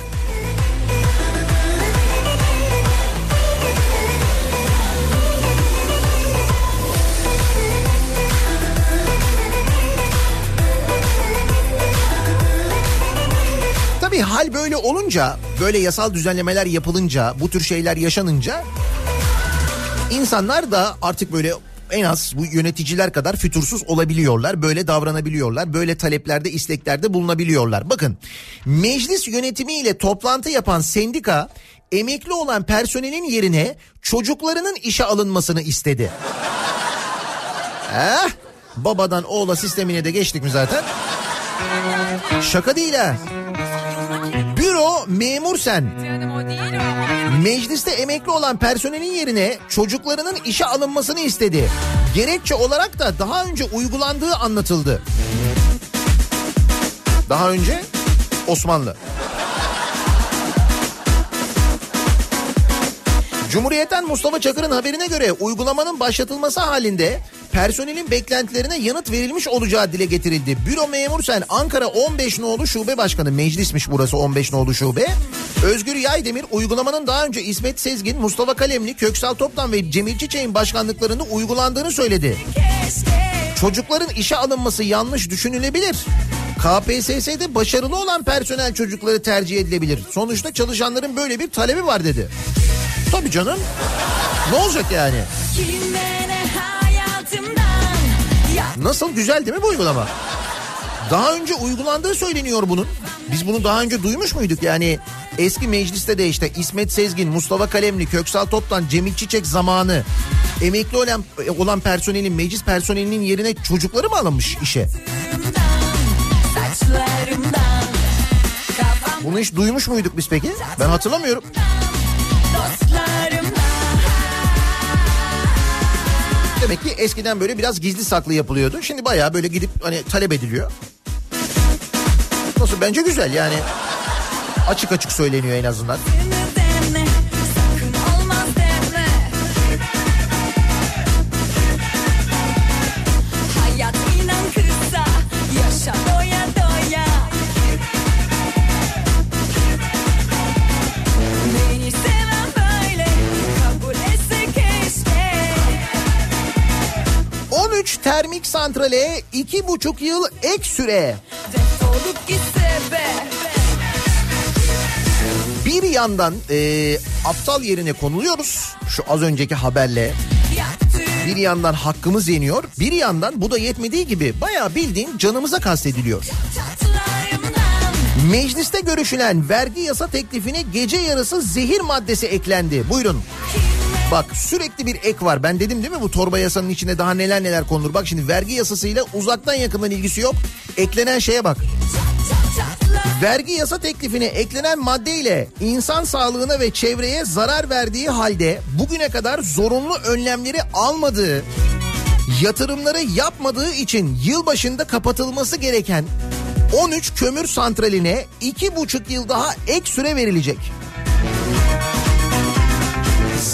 Tabii hal böyle olunca, böyle yasal düzenlemeler yapılınca, bu tür şeyler yaşanınca insanlar da artık böyle en az bu yöneticiler kadar fütursuz olabiliyorlar. Böyle davranabiliyorlar. Böyle taleplerde, isteklerde bulunabiliyorlar. Bakın meclis yönetimiyle toplantı yapan sendika emekli olan personelin yerine çocuklarının işe alınmasını istedi. Eh, babadan oğula sistemine de geçtik mi zaten? Şaka değil ha. Büro memur sen. Mecliste emekli olan personelin yerine çocuklarının işe alınmasını istedi. Gerekçe olarak da daha önce uygulandığı anlatıldı. Daha önce Osmanlı. Cumhuriyet'ten Mustafa Çakır'ın haberine göre uygulamanın başlatılması halinde personelin beklentilerine yanıt verilmiş olacağı dile getirildi. Büro memur sen Ankara 15 nolu şube başkanı meclismiş burası 15 nolu şube. Özgür Yaydemir uygulamanın daha önce İsmet Sezgin, Mustafa Kalemli, Köksal Toptan ve Cemil Çiçek'in başkanlıklarında uygulandığını söyledi. Çocukların işe alınması yanlış düşünülebilir. KPSS'de başarılı olan personel çocukları tercih edilebilir. Sonuçta çalışanların böyle bir talebi var dedi. Tabii canım. Ne olacak yani? Nasıl güzel değil mi bu uygulama? Daha önce uygulandığı söyleniyor bunun. Biz bunu daha önce duymuş muyduk? Yani eski mecliste de işte İsmet Sezgin, Mustafa Kalemli, Köksal Toptan, Cemil Çiçek zamanı emekli olan, olan personelin, meclis personelinin yerine çocukları mı alınmış işe? Bunu hiç duymuş muyduk biz peki? Ben hatırlamıyorum. dostlarımdan Demek ki eskiden böyle biraz gizli saklı yapılıyordu. Şimdi bayağı böyle gidip hani talep ediliyor. Nasıl bence güzel yani. Açık açık söyleniyor en azından. deme termik santrale 2,5 yıl ek süre. Bir yandan e, aptal yerine konuluyoruz. Şu az önceki haberle. Bir yandan hakkımız yeniyor. Bir yandan bu da yetmediği gibi bayağı bildiğin canımıza kastediliyor. Mecliste görüşülen vergi yasa teklifine gece yarısı zehir maddesi eklendi. Buyurun. Bak sürekli bir ek var. Ben dedim değil mi bu torba yasanın içine daha neler neler konulur. Bak şimdi vergi yasasıyla uzaktan yakından ilgisi yok. Eklenen şeye bak. Vergi yasa teklifine eklenen maddeyle insan sağlığına ve çevreye zarar verdiği halde bugüne kadar zorunlu önlemleri almadığı, yatırımları yapmadığı için yılbaşında kapatılması gereken 13 kömür santraline 2,5 yıl daha ek süre verilecek.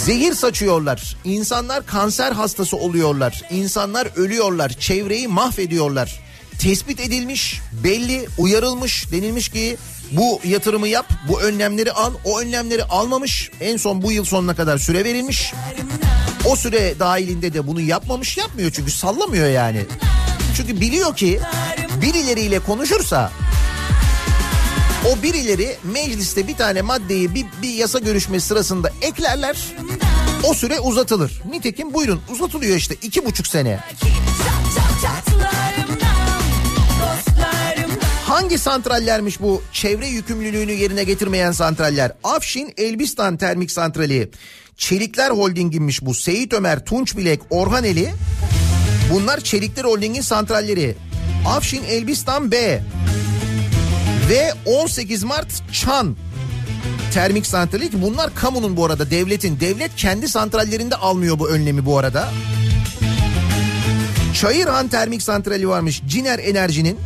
Zehir saçıyorlar. İnsanlar kanser hastası oluyorlar. İnsanlar ölüyorlar. Çevreyi mahvediyorlar. Tespit edilmiş, belli, uyarılmış. Denilmiş ki bu yatırımı yap, bu önlemleri al. O önlemleri almamış. En son bu yıl sonuna kadar süre verilmiş. O süre dahilinde de bunu yapmamış, yapmıyor çünkü sallamıyor yani. Çünkü biliyor ki birileriyle konuşursa o birileri mecliste bir tane maddeyi bir, bir yasa görüşmesi sırasında eklerler. O süre uzatılır. Nitekim buyurun uzatılıyor işte iki buçuk sene. Hangi santrallermiş bu çevre yükümlülüğünü yerine getirmeyen santraller? Afşin Elbistan Termik Santrali. Çelikler Holding'inmiş bu. Seyit Ömer, Tunçbilek, Orhaneli. Bunlar Çelikler Holding'in santralleri. Afşin Elbistan B. Ve 18 Mart Çan termik santrali ki bunlar kamunun bu arada devletin. Devlet kendi santrallerinde almıyor bu önlemi bu arada. Çayırhan termik santrali varmış Ciner Enerji'nin.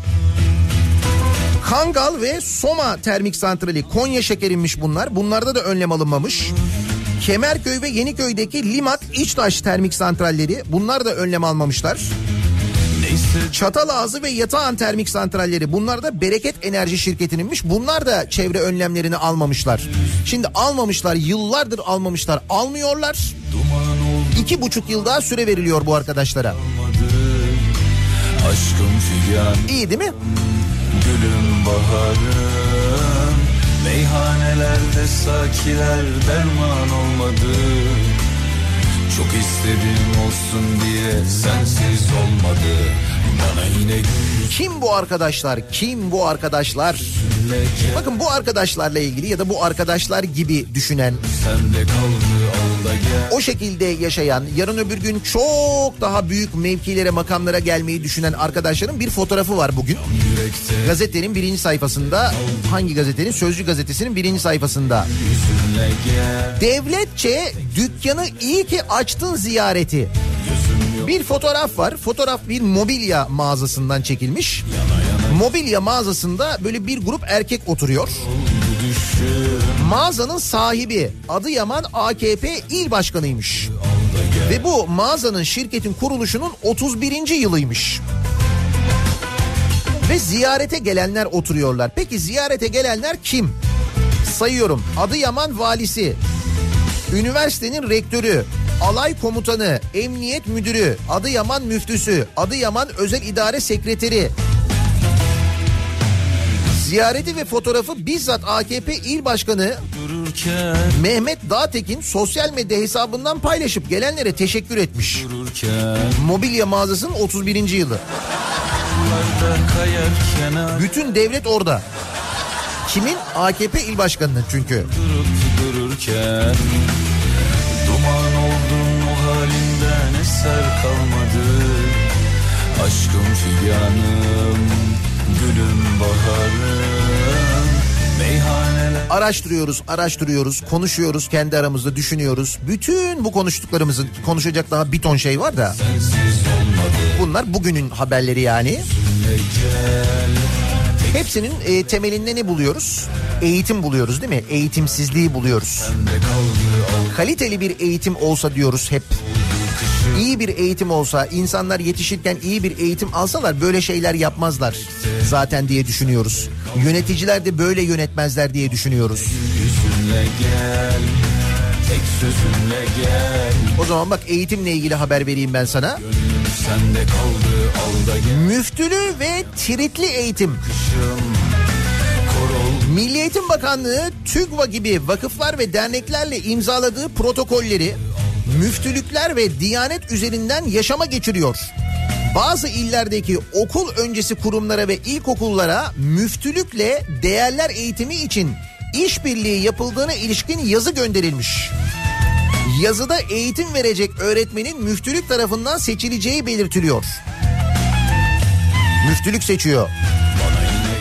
Kangal ve Soma termik santrali Konya şekerinmiş bunlar. Bunlarda da önlem alınmamış. Kemerköy ve Yeniköy'deki Limak İçtaş termik santralleri bunlar da önlem almamışlar. Çatalazı ve Yatağan termik santralleri bunlar da Bereket Enerji şirketininmiş. Bunlar da çevre önlemlerini almamışlar. Şimdi almamışlar yıllardır almamışlar almıyorlar. İki buçuk yıl daha süre veriliyor bu arkadaşlara. Aşkım figan İyi değil mi? gülüm baharım Meyhanelerde sakiler derman olmadı Çok istedim olsun diye sensiz olmadı Kim bu arkadaşlar? Kim bu arkadaşlar? Bakın bu arkadaşlarla ilgili ya da bu arkadaşlar gibi düşünen, o şekilde yaşayan, yarın öbür gün çok daha büyük mevkilere, makamlara gelmeyi düşünen arkadaşların bir fotoğrafı var bugün. Gazetenin birinci sayfasında, hangi gazetenin? Sözcü gazetesinin birinci sayfasında. Devletçe dükkanı iyi ki açtın ziyareti. Bir fotoğraf var. Fotoğraf bir mobilya mağazasından çekilmiş. Mobilya mağazasında böyle bir grup erkek oturuyor. Mağazanın sahibi Adıyaman AKP il başkanıymış. Ve bu mağazanın şirketin kuruluşunun 31. yılıymış. Ve ziyarete gelenler oturuyorlar. Peki ziyarete gelenler kim? Sayıyorum. Adıyaman valisi, üniversitenin rektörü, alay komutanı, emniyet müdürü, Adıyaman müftüsü, Adıyaman özel idare sekreteri, Ziyareti ve fotoğrafı bizzat AKP il başkanı Dururken Mehmet Dağtekin sosyal medya hesabından paylaşıp gelenlere teşekkür etmiş. dururken Mobilya mağazasının 31. yılı. Kayarken Bütün devlet orada. Kimin? AKP il başkanının çünkü. durup dururken eser kalmadı Aşkım figanım Gülüm baharım Meyhaneler Araştırıyoruz, araştırıyoruz, konuşuyoruz, kendi aramızda düşünüyoruz. Bütün bu konuştuklarımızın konuşacak daha bir ton şey var da. Bunlar bugünün haberleri yani. Hepsinin e, temelinde ne buluyoruz? Eğitim buluyoruz değil mi? Eğitimsizliği buluyoruz. Kaliteli bir eğitim olsa diyoruz hep. İyi bir eğitim olsa, insanlar yetişirken iyi bir eğitim alsalar böyle şeyler yapmazlar zaten diye düşünüyoruz. Yöneticiler de böyle yönetmezler diye düşünüyoruz. Gel O zaman bak eğitimle ilgili haber vereyim ben sana. Kaldı Müftülü ve tritli eğitim. Korol Milli Eğitim Bakanlığı TÜGVA gibi vakıflar ve derneklerle imzaladığı protokolleri müftülükler ve diyanet üzerinden yaşama geçiriyor. Bazı illerdeki okul öncesi kurumlara ve ilkokullara müftülükle değerler eğitimi için işbirliği yapıldığına ilişkin yazı gönderilmiş. Yazıda eğitim verecek öğretmenin müftülük tarafından seçileceği belirtiliyor. Müftülük seçiyor.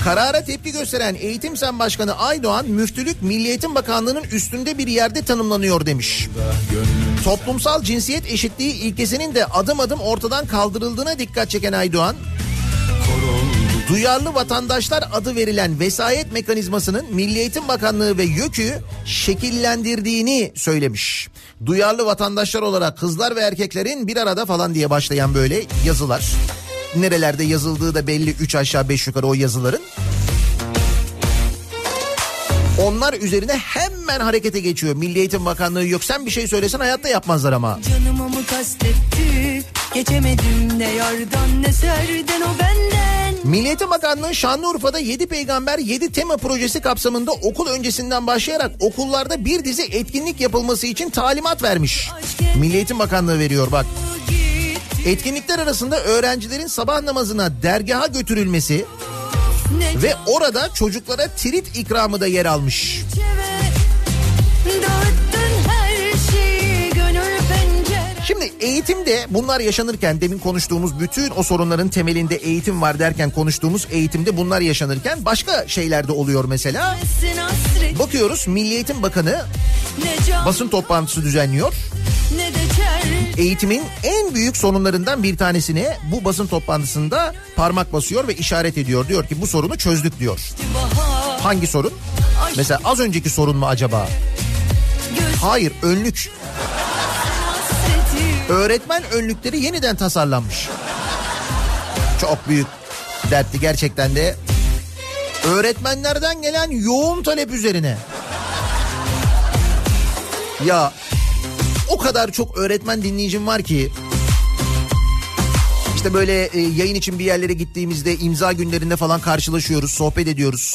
Karara tepki gösteren Eğitim Sen Başkanı Aydoğan, müftülük Milli Eğitim Bakanlığı'nın üstünde bir yerde tanımlanıyor demiş. Toplumsal cinsiyet eşitliği ilkesinin de adım adım ortadan kaldırıldığına dikkat çeken Aydoğan, Duyarlı vatandaşlar adı verilen vesayet mekanizmasının Milli Eğitim Bakanlığı ve YÖK'ü şekillendirdiğini söylemiş. Duyarlı vatandaşlar olarak kızlar ve erkeklerin bir arada falan diye başlayan böyle yazılar. Nerelerde yazıldığı da belli 3 aşağı 5 yukarı o yazıların. Onlar üzerine hemen harekete geçiyor. Milli Eğitim Bakanlığı yok sen bir şey söylesen hayatta yapmazlar ama. Canıma mı kastetti Geçemedim ne yardan ne serden o benden Milli Eğitim Bakanlığı Şanlıurfa'da 7 Peygamber 7 Tema projesi kapsamında okul öncesinden başlayarak okullarda bir dizi etkinlik yapılması için talimat vermiş. Milli Eğitim Bakanlığı veriyor bak. Etkinlikler arasında öğrencilerin sabah namazına dergaha götürülmesi ve orada çocuklara trit ikramı da yer almış. Şimdi eğitimde bunlar yaşanırken demin konuştuğumuz bütün o sorunların temelinde eğitim var derken konuştuğumuz eğitimde bunlar yaşanırken başka şeyler de oluyor mesela. Bakıyoruz Milli Eğitim Bakanı basın toplantısı düzenliyor. ne Eğitimin en büyük sorunlarından bir tanesine bu basın toplantısında parmak basıyor ve işaret ediyor. Diyor ki bu sorunu çözdük diyor. Hangi sorun? Mesela az önceki sorun mu acaba? Hayır önlük. Öğretmen önlükleri yeniden tasarlanmış. Çok büyük dertli gerçekten de. Öğretmenlerden gelen yoğun talep üzerine. Ya o kadar çok öğretmen dinleyicim var ki işte böyle e, yayın için bir yerlere gittiğimizde imza günlerinde falan karşılaşıyoruz, sohbet ediyoruz.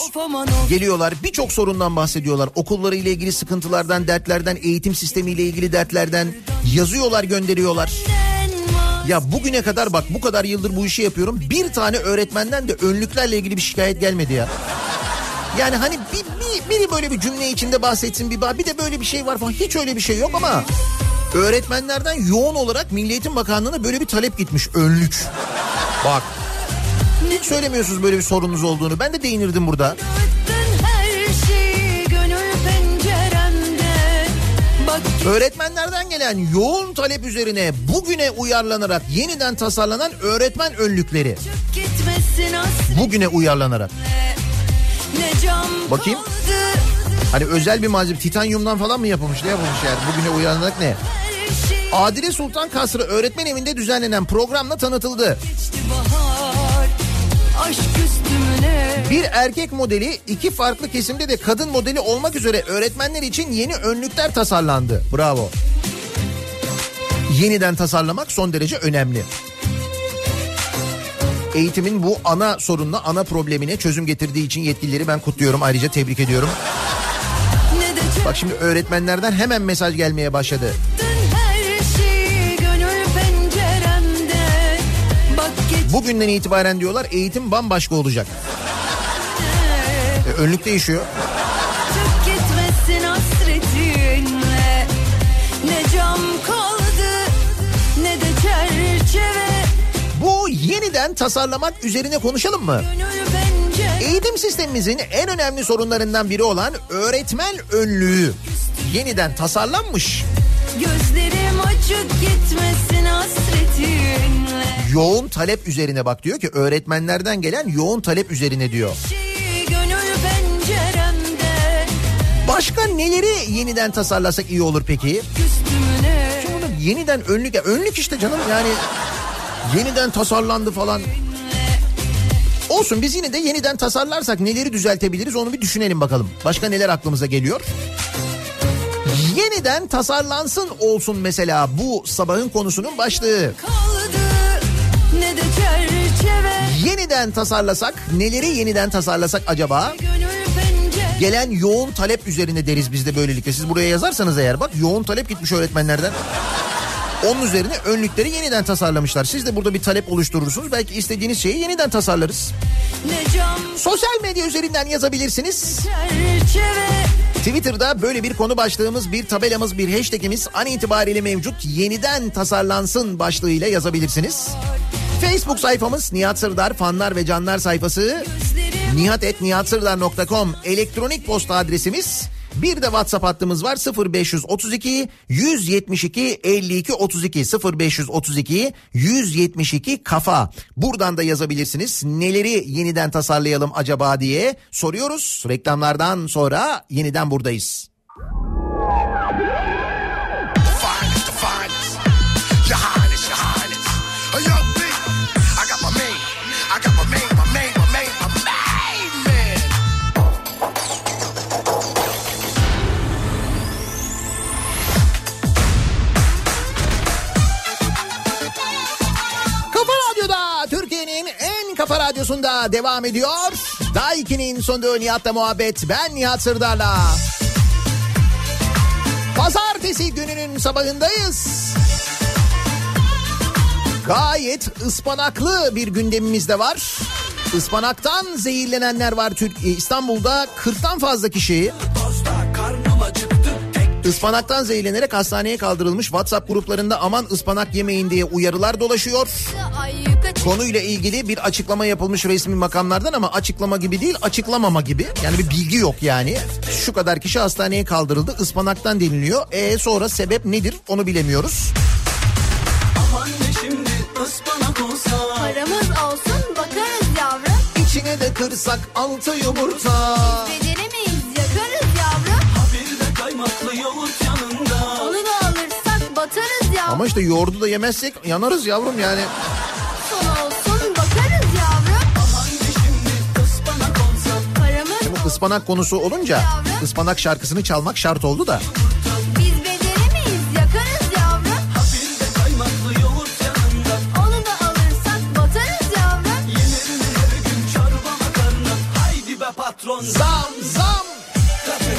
Geliyorlar birçok sorundan bahsediyorlar. Okulları ile ilgili sıkıntılardan, dertlerden, eğitim sistemiyle ilgili dertlerden yazıyorlar, gönderiyorlar. Ya bugüne kadar bak bu kadar yıldır bu işi yapıyorum. Bir tane öğretmenden de önlüklerle ilgili bir şikayet gelmedi ya. Yani hani bir, bir- biri böyle bir cümle içinde bahsetsin bir bir de böyle bir şey var falan. Hiç öyle bir şey yok ama öğretmenlerden yoğun olarak Milli Eğitim Bakanlığı'na böyle bir talep gitmiş önlük. Bak. Hiç söylemiyorsunuz böyle bir sorunuz olduğunu. Ben de değinirdim burada. Öğretmenlerden gelen yoğun talep üzerine bugüne uyarlanarak yeniden tasarlanan öğretmen önlükleri. Bugüne uyarlanarak. Bakayım. kaldı Hani özel bir malzeme titanyumdan falan mı yapılmış ne yapılmış yani bugüne uyarlanarak ne? Adile Sultan Kasrı Öğretmen Evi'nde düzenlenen programla tanıtıldı. Bir erkek modeli iki farklı kesimde de kadın modeli olmak üzere öğretmenler için yeni önlükler tasarlandı. Bravo. Yeniden tasarlamak son derece önemli. Eğitimin bu ana sorununa, ana problemine çözüm getirdiği için yetkilileri ben kutluyorum. Ayrıca tebrik ediyorum. Bak şimdi öğretmenlerden hemen mesaj gelmeye başladı. Bugünden itibaren diyorlar eğitim bambaşka olacak. E, önlük değişiyor. Bu yeniden tasarlamak üzerine konuşalım mı? Gönül Eğitim sistemimizin en önemli sorunlarından biri olan öğretmen önlüğü yeniden Gözlerim açık gitmesin hasretinle Yoğun talep üzerine bak diyor ki öğretmenlerden gelen yoğun talep üzerine diyor. Penceremde Başka neleri yeniden tasarlasak iyi olur peki? Bunu yeniden önlük önlük işte canım yani yeniden tasarlandı falan. Olsun biz yine de yeniden tasarlarsak neleri düzeltebiliriz onu bir düşünelim bakalım. Başka neler aklımıza geliyor? Yeniden tasarlansın olsun mesela bu sabahın konusunun başlığı. kaldı ne de çerçeve Yeniden tasarlasak neleri yeniden tasarlasak acaba? Gelen yoğun talep üzerine deriz biz de böylelikle. Siz buraya yazarsanız eğer bak yoğun talep gitmiş öğretmenlerden. Onun üzerine önlükleri yeniden tasarlamışlar. Siz de burada bir talep oluşturursunuz. Belki istediğiniz şeyi yeniden tasarlarız. Sosyal medya üzerinden yazabilirsiniz. Twitter'da böyle bir konu başlığımız, bir tabelamız, bir hashtagimiz an itibariyle mevcut. Yeniden tasarlansın başlığıyla yazabilirsiniz. Facebook sayfamız Nihat Sırdar fanlar ve canlar sayfası. nihatetnihatsırdar.com elektronik posta adresimiz. Bir de WhatsApp hattımız var 0532 172 52 32 0532 172 kafa. Buradan da yazabilirsiniz. Neleri yeniden tasarlayalım acaba diye soruyoruz. Reklamlardan sonra yeniden buradayız. Kafa radyosunda devam ediyor. Daiki'nin sonunda Nihat'la muhabbet. Ben Nihat Sırdar'la. Pazartesi gününün sabahındayız. Gayet ıspanaklı bir gündemimiz de var. Ispanaktan zehirlenenler var Türk İstanbul'da 40'tan fazla kişi ıspanaktan zehirlenerek hastaneye kaldırılmış. WhatsApp gruplarında aman ıspanak yemeyin diye uyarılar dolaşıyor. Konuyla ilgili bir açıklama yapılmış resmi makamlardan ama açıklama gibi değil açıklamama gibi. Yani bir bilgi yok yani. Şu kadar kişi hastaneye kaldırıldı ıspanaktan deniliyor. E sonra sebep nedir onu bilemiyoruz. paramız olsun bakarız yavrum İçine de kırsak altı yumurta. Yavrum Onu da alırsak batarız yavrum Ama işte yoğurdu da yemezsek yanarız yavrum yani. Son olsun bakarız yavrum. Paramız Bu ıspanak konusu olunca ıspanak şarkısını çalmak şart oldu da. biz beceremeyiz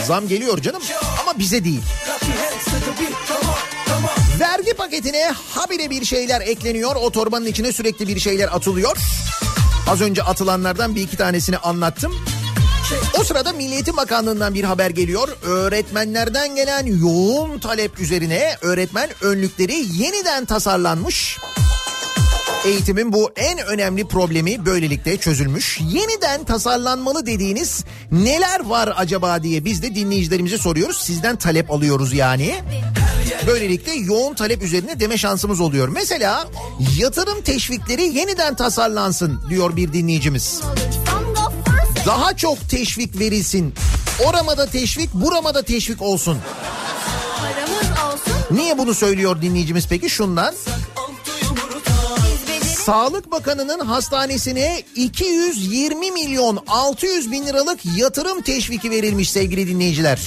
Zam geliyor canım ama bize değil. Vergi paketine habire bir şeyler ekleniyor. O torbanın içine sürekli bir şeyler atılıyor. Az önce atılanlardan bir iki tanesini anlattım. O sırada Milli Eğitim Bakanlığı'ndan bir haber geliyor. Öğretmenlerden gelen yoğun talep üzerine öğretmen önlükleri yeniden tasarlanmış. Eğitimin bu en önemli problemi böylelikle çözülmüş. Yeniden tasarlanmalı dediğiniz neler var acaba diye biz de dinleyicilerimize soruyoruz. Sizden talep alıyoruz yani. Böylelikle yoğun talep üzerine deme şansımız oluyor. Mesela yatırım teşvikleri yeniden tasarlansın diyor bir dinleyicimiz. Daha çok teşvik verilsin. Oramada teşvik, buramada teşvik olsun Niye bunu söylüyor dinleyicimiz peki? Şundan. Sağlık Bakanı'nın hastanesine 220 milyon 600 bin liralık yatırım teşviki verilmiş sevgili dinleyiciler.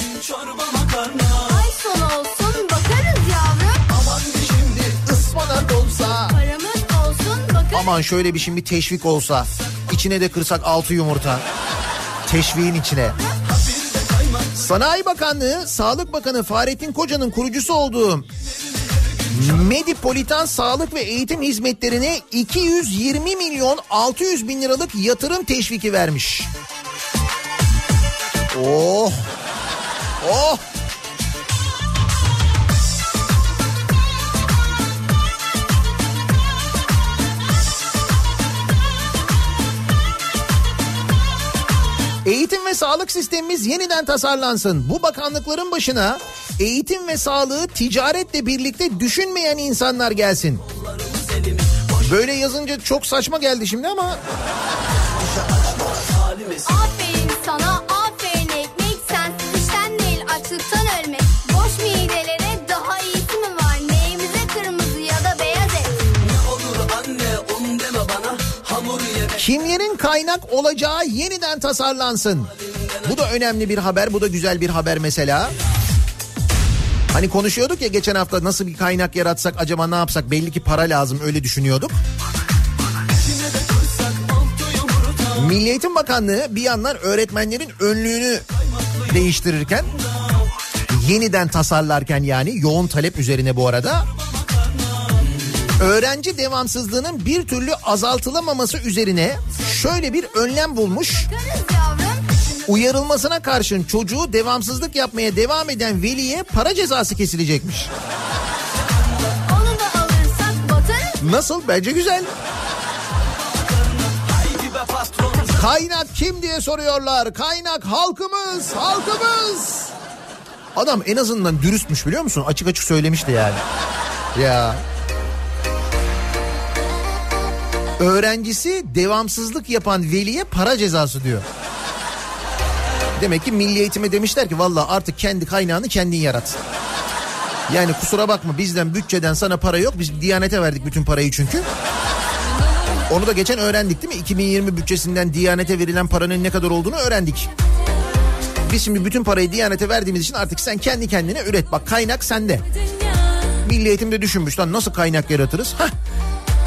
Ay son olsun bakarız yavrum Ispanak olsa. Paramız olsun bakarız Aman şöyle bir şimdi teşvik olsa. içine de kırsak altı yumurta. Teşviğin içine. Sanayi Bakanlığı, Sağlık Bakanı Fahrettin Koca'nın kurucusu olduğu Medipolitan Sağlık ve Eğitim Hizmetlerine 220 milyon 600 bin liralık yatırım teşviki vermiş. Oh! Oh! Eğitim ve sağlık sistemimiz yeniden tasarlansın. Bu bakanlıkların başına eğitim ve sağlığı ticaretle birlikte düşünmeyen insanlar gelsin. Böyle yazınca çok saçma geldi şimdi ama Aferin sana aferin ekmek Sensiz işten değil açlıktan ölmek Boş midelere daha iyisi mi var Neyimize kırmızı ya da beyaz et kimlerin kaynak olacağı yeniden tasarlansın. Bu da önemli bir haber, bu da güzel bir haber mesela. Hani konuşuyorduk ya geçen hafta nasıl bir kaynak yaratsak acaba ne yapsak belli ki para lazım öyle düşünüyorduk. Milli Eğitim Bakanlığı bir yandan öğretmenlerin önlüğünü değiştirirken yeniden tasarlarken yani yoğun talep üzerine bu arada Öğrenci devamsızlığının bir türlü azaltılamaması üzerine şöyle bir önlem bulmuş. Uyarılmasına karşın çocuğu devamsızlık yapmaya devam eden veliye para cezası kesilecekmiş. Nasıl? Bence güzel. Kaynak kim diye soruyorlar. Kaynak halkımız, halkımız. Adam en azından dürüstmüş biliyor musun? Açık açık söylemişti yani. Ya. Öğrencisi devamsızlık yapan veliye para cezası diyor. Demek ki milli eğitime demişler ki valla artık kendi kaynağını kendin yarat. Yani kusura bakma bizden bütçeden sana para yok. Biz Diyanet'e verdik bütün parayı çünkü. Onu da geçen öğrendik değil mi? 2020 bütçesinden Diyanet'e verilen paranın ne kadar olduğunu öğrendik. Biz şimdi bütün parayı Diyanet'e verdiğimiz için artık sen kendi kendine üret. Bak kaynak sende. Milli eğitimde düşünmüş lan nasıl kaynak yaratırız? Hah.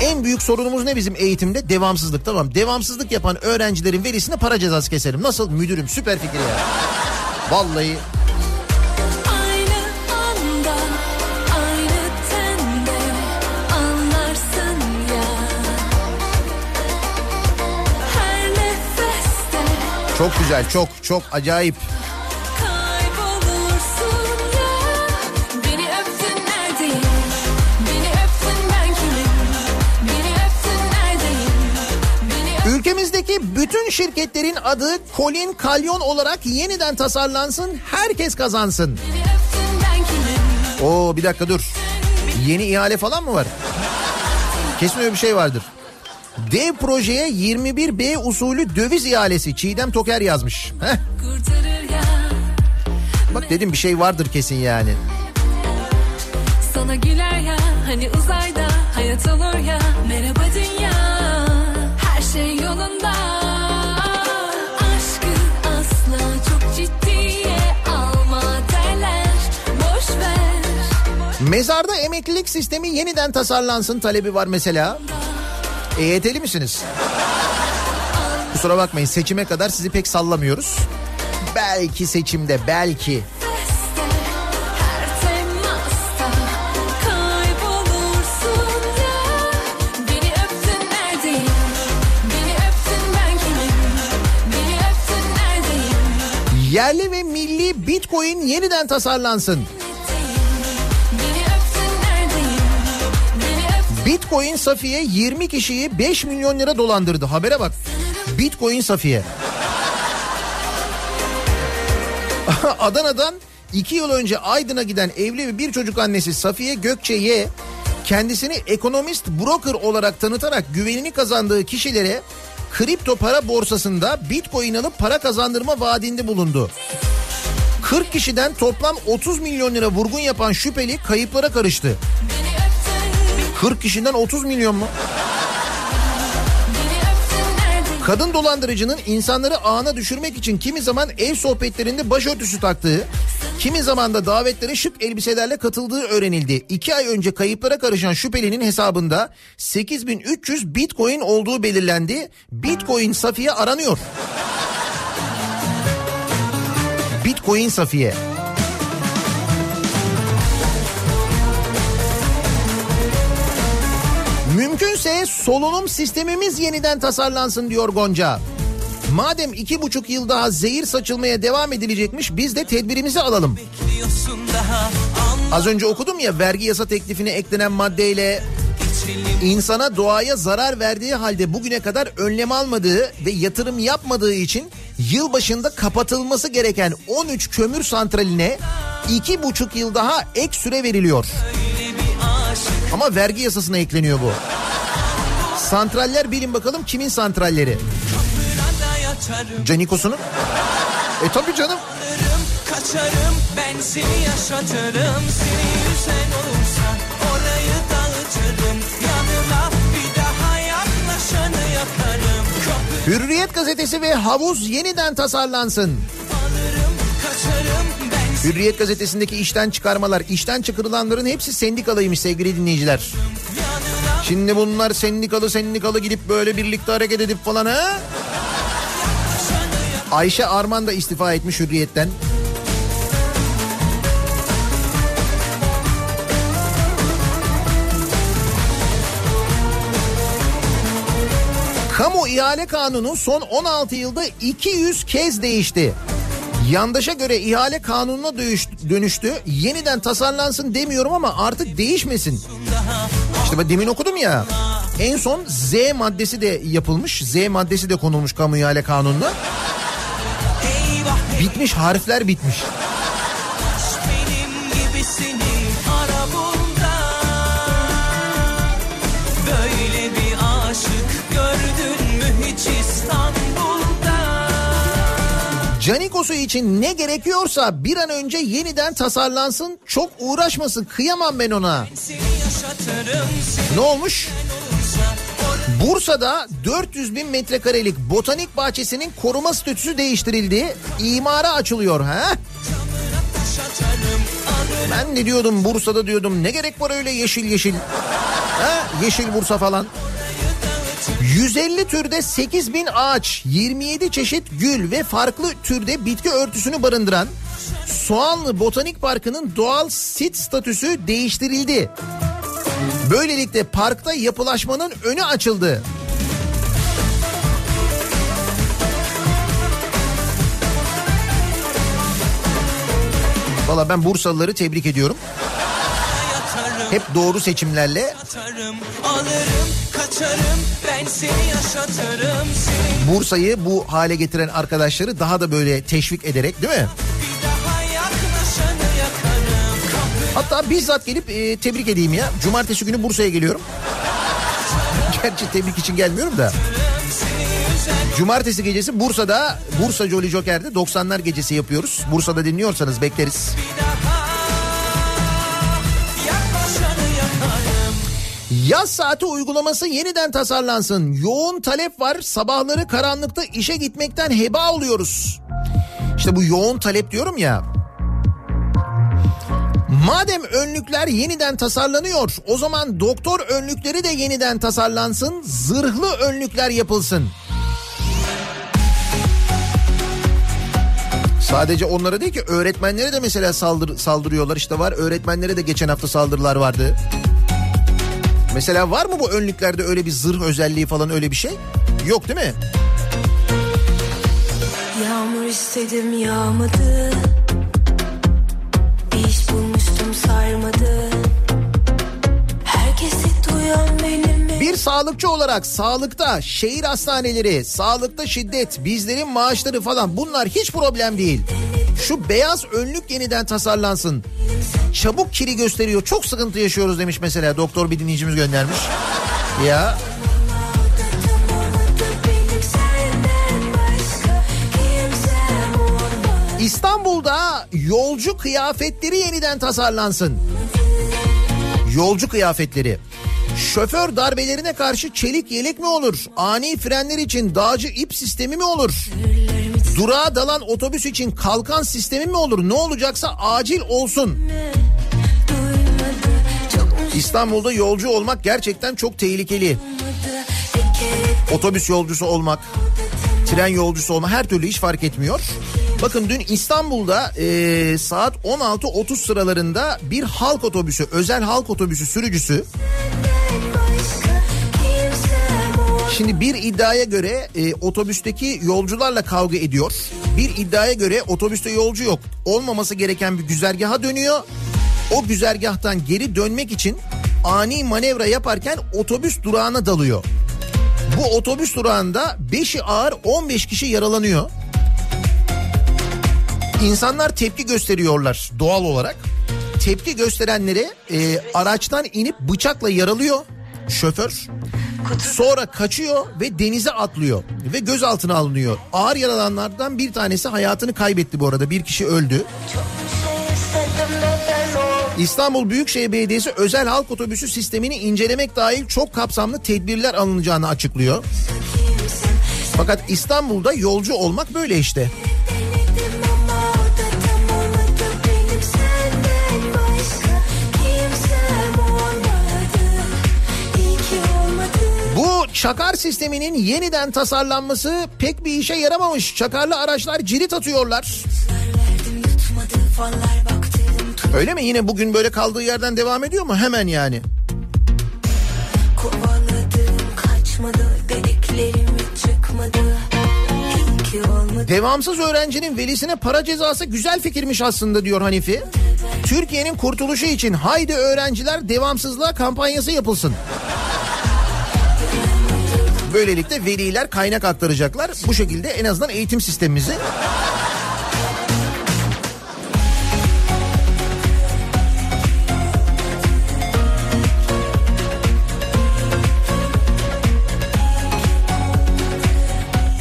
En büyük sorunumuz ne bizim eğitimde? Devamsızlık tamam. Devamsızlık yapan öğrencilerin velisine para cezası keselim. Nasıl? Müdürüm süper fikir ya. Vallahi çok güzel çok çok acayip. Ülkemizdeki bütün şirketlerin adı Colin Kalyon olarak yeniden tasarlansın, herkes kazansın. Oo bir dakika dur. Yeni ihale falan mı var? Kesin öyle bir şey vardır. Dev projeye 21B usulü döviz ihalesi Çiğdem Toker yazmış. Heh, bak dedim bir şey vardır kesin yani. Sana güler ya hani uzayda hayat olur ya merhaba dünya Mezarda emeklilik sistemi yeniden tasarlansın talebi var mesela. EYT'li misiniz? Kusura bakmayın seçime kadar sizi pek sallamıyoruz. Belki seçimde belki. Yerli ve milli bitcoin yeniden tasarlansın. Bitcoin Safiye 20 kişiyi 5 milyon lira dolandırdı. Habere bak. Bitcoin Safiye. Adana'dan 2 yıl önce Aydın'a giden evli ve bir çocuk annesi Safiye Gökçe Y kendisini ekonomist broker olarak tanıtarak güvenini kazandığı kişilere kripto para borsasında bitcoin alıp para kazandırma vaadinde bulundu. 40 kişiden toplam 30 milyon lira vurgun yapan şüpheli kayıplara karıştı. beni öptün 40 kişiden 30 milyon mu? Kadın dolandırıcının insanları ağına düşürmek için kimi zaman ev sohbetlerinde başörtüsü taktığı, kimi zaman da davetlere şık elbiselerle katıldığı öğrenildi. İki ay önce kayıplara karışan şüphelinin hesabında 8300 bitcoin olduğu belirlendi. Bitcoin Safiye aranıyor. Bitcoin Safiye. Mümkünse solunum sistemimiz yeniden tasarlansın diyor Gonca. Madem iki buçuk yıl daha zehir saçılmaya devam edilecekmiş biz de tedbirimizi alalım. Daha Az önce okudum ya vergi yasa teklifine eklenen maddeyle insana doğaya zarar verdiği halde bugüne kadar önlem almadığı ve yatırım yapmadığı için yılbaşında kapatılması gereken 13 kömür santraline iki buçuk yıl daha ek süre veriliyor. Ama vergi yasasına ekleniyor bu. Santraller bilin bakalım kimin santralleri? Canikos'unun? E tabii canım. Kaçarım ben seni yaşatırım Seni yüzen olursa orayı dağıtırım Yanına bir daha yaklaşanı yakarım Hürriyet gazetesi ve havuz yeniden tasarlansın. alırım, kaçarım Hürriyet gazetesindeki işten çıkarmalar, işten çıkarılanların hepsi sendikalıymış sevgili dinleyiciler. Şimdi bunlar sendikalı sendikalı gidip böyle birlikte hareket edip falan ha? Ayşe Arman da istifa etmiş Hürriyet'ten. Kamu ihale kanunu son 16 yılda 200 kez değişti. Yandaşa göre ihale kanununa dönüş- dönüştü. Yeniden tasarlansın demiyorum ama artık değişmesin. İşte ben demin okudum ya. En son Z maddesi de yapılmış. Z maddesi de konulmuş kamu ihale kanununa. Bitmiş harfler bitmiş. Canikos'u için ne gerekiyorsa bir an önce yeniden tasarlansın. Çok uğraşmasın. Kıyamam ben ona. Ne olmuş? Bursa'da 400 bin metrekarelik botanik bahçesinin koruma statüsü değiştirildi. İmara açılıyor ha? Ben de diyordum Bursa'da diyordum ne gerek var öyle yeşil yeşil. Ha? Yeşil Bursa falan. 150 türde 8 bin ağaç, 27 çeşit gül ve farklı türde bitki örtüsünü barındıran Soğanlı Botanik Parkı'nın doğal sit statüsü değiştirildi. Böylelikle parkta yapılaşmanın önü açıldı. Valla ben Bursalıları tebrik ediyorum. Hep doğru seçimlerle Bursa'yı bu hale getiren arkadaşları daha da böyle teşvik ederek değil mi? bir daha Hatta bizzat gelip e, tebrik edeyim ya. Cumartesi günü Bursa'ya geliyorum. Gerçi tebrik için gelmiyorum da. Cumartesi gecesi Bursa'da Bursa Jolly Joker'de 90'lar gecesi yapıyoruz. Bursa'da dinliyorsanız bekleriz. yaklaşanı Yaz saati uygulaması yeniden tasarlansın. Yoğun talep var. Sabahları karanlıkta işe gitmekten heba oluyoruz. İşte bu yoğun talep diyorum ya. Madem önlükler yeniden tasarlanıyor, o zaman doktor önlükleri de yeniden tasarlansın. Zırhlı önlükler yapılsın. Sadece onlara değil ki öğretmenlere de mesela saldır, saldırıyorlar işte var. Öğretmenlere de geçen hafta saldırılar vardı. Mesela var mı bu önlüklerde öyle bir zırh özelliği falan öyle bir şey? Yok değil mi? Yağmur istedim yağmadı Bir bulmuştum sarmadı Herkesi duyan benim mi? Bir sağlıkçı olarak sağlıkta, şehir hastaneleri, sağlıkta şiddet, bizlerin maaşları falan bunlar hiç problem değil. Şu beyaz önlük yeniden tasarlansın. Çabuk kiri gösteriyor. Çok sıkıntı yaşıyoruz demiş mesela. Doktor bir dinleyicimiz göndermiş. Ya İstanbul'da yolcu kıyafetleri yeniden tasarlansın. Yolcu kıyafetleri. Şoför darbelerine karşı çelik yelek mi olur? Ani frenler için dağcı ip sistemi mi olur? Durağa dalan otobüs için kalkan sistemi mi olur? Ne olacaksa acil olsun. İstanbul'da yolcu olmak gerçekten çok tehlikeli. Otobüs yolcusu olmak, tren yolcusu olmak her türlü hiç fark etmiyor. Bakın dün İstanbul'da e, saat 16.30 sıralarında bir halk otobüsü, özel halk otobüsü sürücüsü Şimdi bir iddiaya göre e, otobüsteki yolcularla kavga ediyor. Bir iddiaya göre otobüste yolcu yok. Olmaması gereken bir güzergaha dönüyor. O güzergahtan geri dönmek için ani manevra yaparken otobüs durağına dalıyor. Bu otobüs durağında 5'i ağır 15 kişi yaralanıyor. İnsanlar tepki gösteriyorlar doğal olarak. Tepki gösterenleri e, araçtan inip bıçakla yaralıyor şoför. Sonra kaçıyor ve denize atlıyor ve gözaltına alınıyor. Ağır yaralananlardan bir tanesi hayatını kaybetti bu arada. Bir kişi öldü. İstanbul Büyükşehir Belediyesi özel halk otobüsü sistemini incelemek dahil çok kapsamlı tedbirler alınacağını açıklıyor. Fakat İstanbul'da yolcu olmak böyle işte. Çakar sisteminin yeniden tasarlanması pek bir işe yaramamış. Çakarlı araçlar cirit atıyorlar. Öyle mi? Yine bugün böyle kaldığı yerden devam ediyor mu? Hemen yani. Devamsız öğrencinin velisine para cezası güzel fikirmiş aslında diyor Hanifi. Türkiye'nin kurtuluşu için haydi öğrenciler devamsızlığa kampanyası yapılsın. Böylelikle veliler kaynak aktaracaklar. Bu şekilde en azından eğitim sistemimizi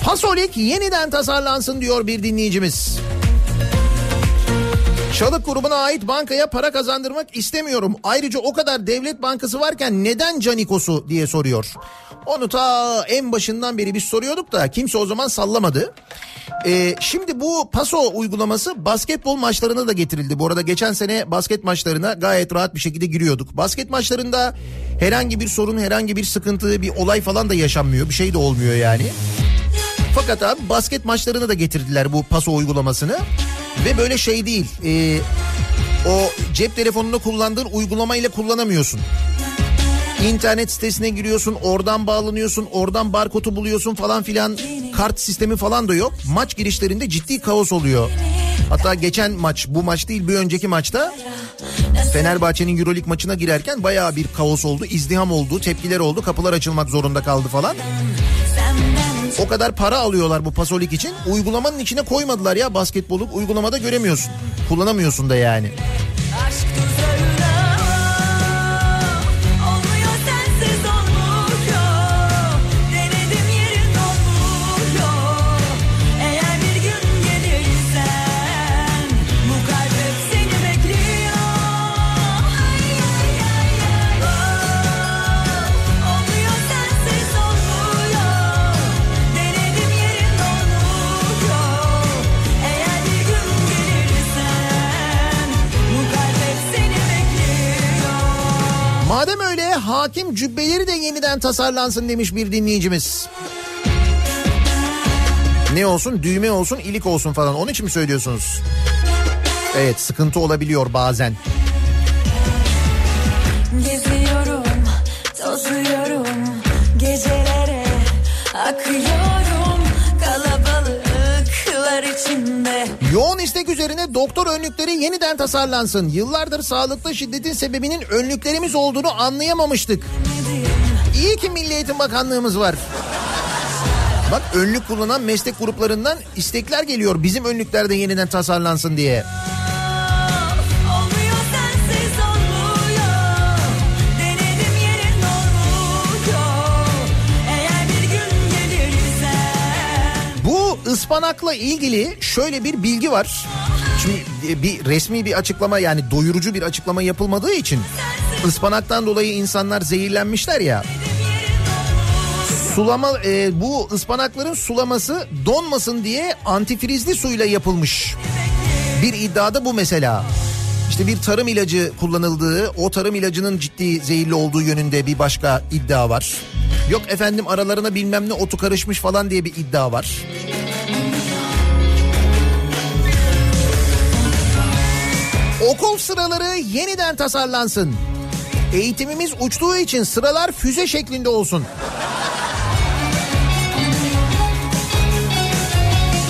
Pasolik yeniden tasarlansın diyor bir dinleyicimiz. Çalık grubuna ait bankaya para kazandırmak istemiyorum. Ayrıca o kadar devlet bankası varken neden Canikos'u diye soruyor. Onu ta en başından beri biz soruyorduk da kimse o zaman sallamadı. Ee, şimdi bu paso uygulaması basketbol maçlarına da getirildi. Bu arada geçen sene basket maçlarına gayet rahat bir şekilde giriyorduk. Basket maçlarında herhangi bir sorun, herhangi bir sıkıntı, bir olay falan da yaşanmıyor. Bir şey de olmuyor yani. Fakat abi basket maçlarına da getirdiler bu paso uygulamasını. Ve böyle şey değil. e, o cep telefonunda kullandığın uygulamayla kullanamıyorsun. İnternet sitesine giriyorsun, oradan bağlanıyorsun, oradan barkodu buluyorsun falan filan. Kart sistemi falan da yok. Maç girişlerinde ciddi kaos oluyor. Hatta geçen maç, bu maç değil bir önceki maçta Fenerbahçe'nin Euroleague maçına girerken bayağı bir kaos oldu, izdiham oldu, tepkiler oldu, kapılar açılmak zorunda kaldı falan. O kadar para alıyorlar bu pasolik için. Uygulamanın içine koymadılar ya basketbolu. Uygulamada göremiyorsun. Kullanamıyorsun da yani. Hakim cübbeleri de yeniden tasarlansın demiş bir dinleyicimiz. Ne olsun düğme olsun ilik olsun falan onun için mi söylüyorsunuz? Evet sıkıntı olabiliyor bazen. Geziyorum, Yoğun istek üzerine doktor önlükleri yeniden tasarlansın. Yıllardır sağlıklı şiddetin sebebinin önlüklerimiz olduğunu anlayamamıştık. İyi ki Milli Eğitim Bakanlığımız var. Bak önlük kullanan meslek gruplarından istekler geliyor bizim önlükler de yeniden tasarlansın diye. Ispanakla ilgili şöyle bir bilgi var. Şimdi bir resmi bir açıklama yani doyurucu bir açıklama yapılmadığı için ıspanaktan dolayı insanlar zehirlenmişler ya. Sulama e, bu ıspanakların sulaması donmasın diye antifrizli suyla yapılmış. Bir iddiada bu mesela. İşte bir tarım ilacı kullanıldığı, o tarım ilacının ciddi zehirli olduğu yönünde bir başka iddia var. Yok efendim aralarına bilmem ne otu karışmış falan diye bir iddia var. Okul sıraları yeniden tasarlansın. Eğitimimiz uçtuğu için sıralar füze şeklinde olsun.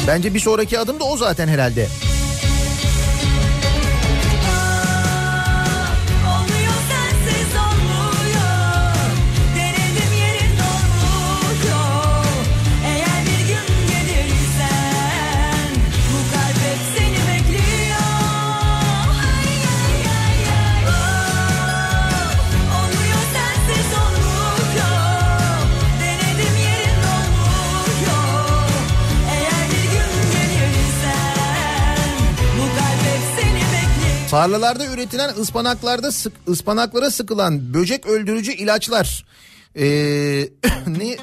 Bence bir sonraki adım da o zaten herhalde. Tarlalarda üretilen ıspanaklarda sık, ıspanaklara sıkılan böcek öldürücü ilaçlar ee, ne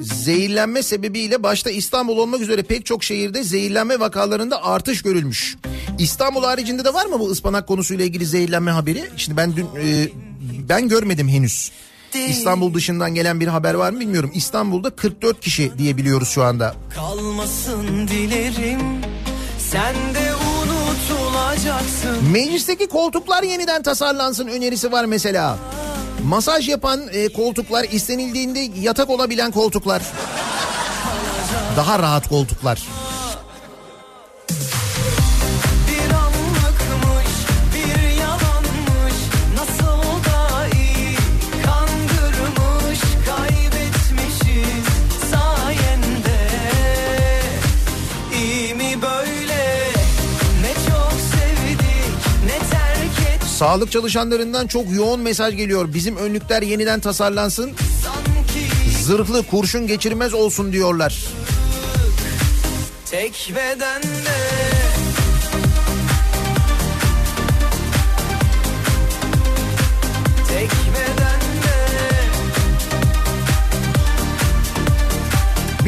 zehirlenme sebebiyle başta İstanbul olmak üzere pek çok şehirde zehirlenme vakalarında artış görülmüş. İstanbul haricinde de var mı bu ıspanak konusuyla ilgili zehirlenme haberi? Şimdi ben dün e, ben görmedim henüz. İstanbul dışından gelen bir haber var mı bilmiyorum. İstanbul'da 44 kişi diye biliyoruz şu anda. Kalmasın dilerim Sen de Meclisteki koltuklar yeniden tasarlansın önerisi var mesela. Masaj yapan e, koltuklar istenildiğinde yatak olabilen koltuklar. Daha rahat koltuklar. Sağlık çalışanlarından çok yoğun mesaj geliyor. Bizim önlükler yeniden tasarlansın. Zırhlı kurşun geçirmez olsun diyorlar. Tek bedende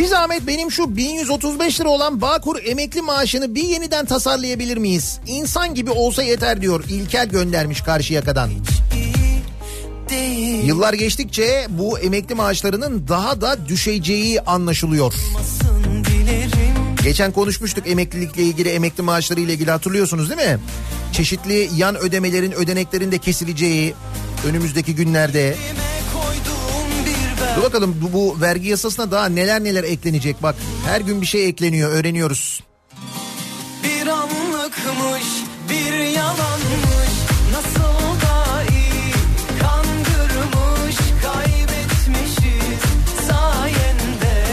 Bir zahmet benim şu 1135 lira olan Bağkur emekli maaşını bir yeniden tasarlayabilir miyiz? İnsan gibi olsa yeter diyor. İlker göndermiş Karşıyaka'dan. Yıllar geçtikçe bu emekli maaşlarının daha da düşeceği anlaşılıyor. Geçen konuşmuştuk emeklilikle ilgili emekli maaşları ile ilgili hatırlıyorsunuz değil mi? Çeşitli yan ödemelerin ödeneklerin de kesileceği önümüzdeki günlerde. Ben Dur bakalım bu, bu vergi yasasına daha neler neler eklenecek bak. Her gün bir şey ekleniyor öğreniyoruz. Bir anlıkmış bir yalanmış Nasıl da iyi kandırmış Kaybetmişiz sayende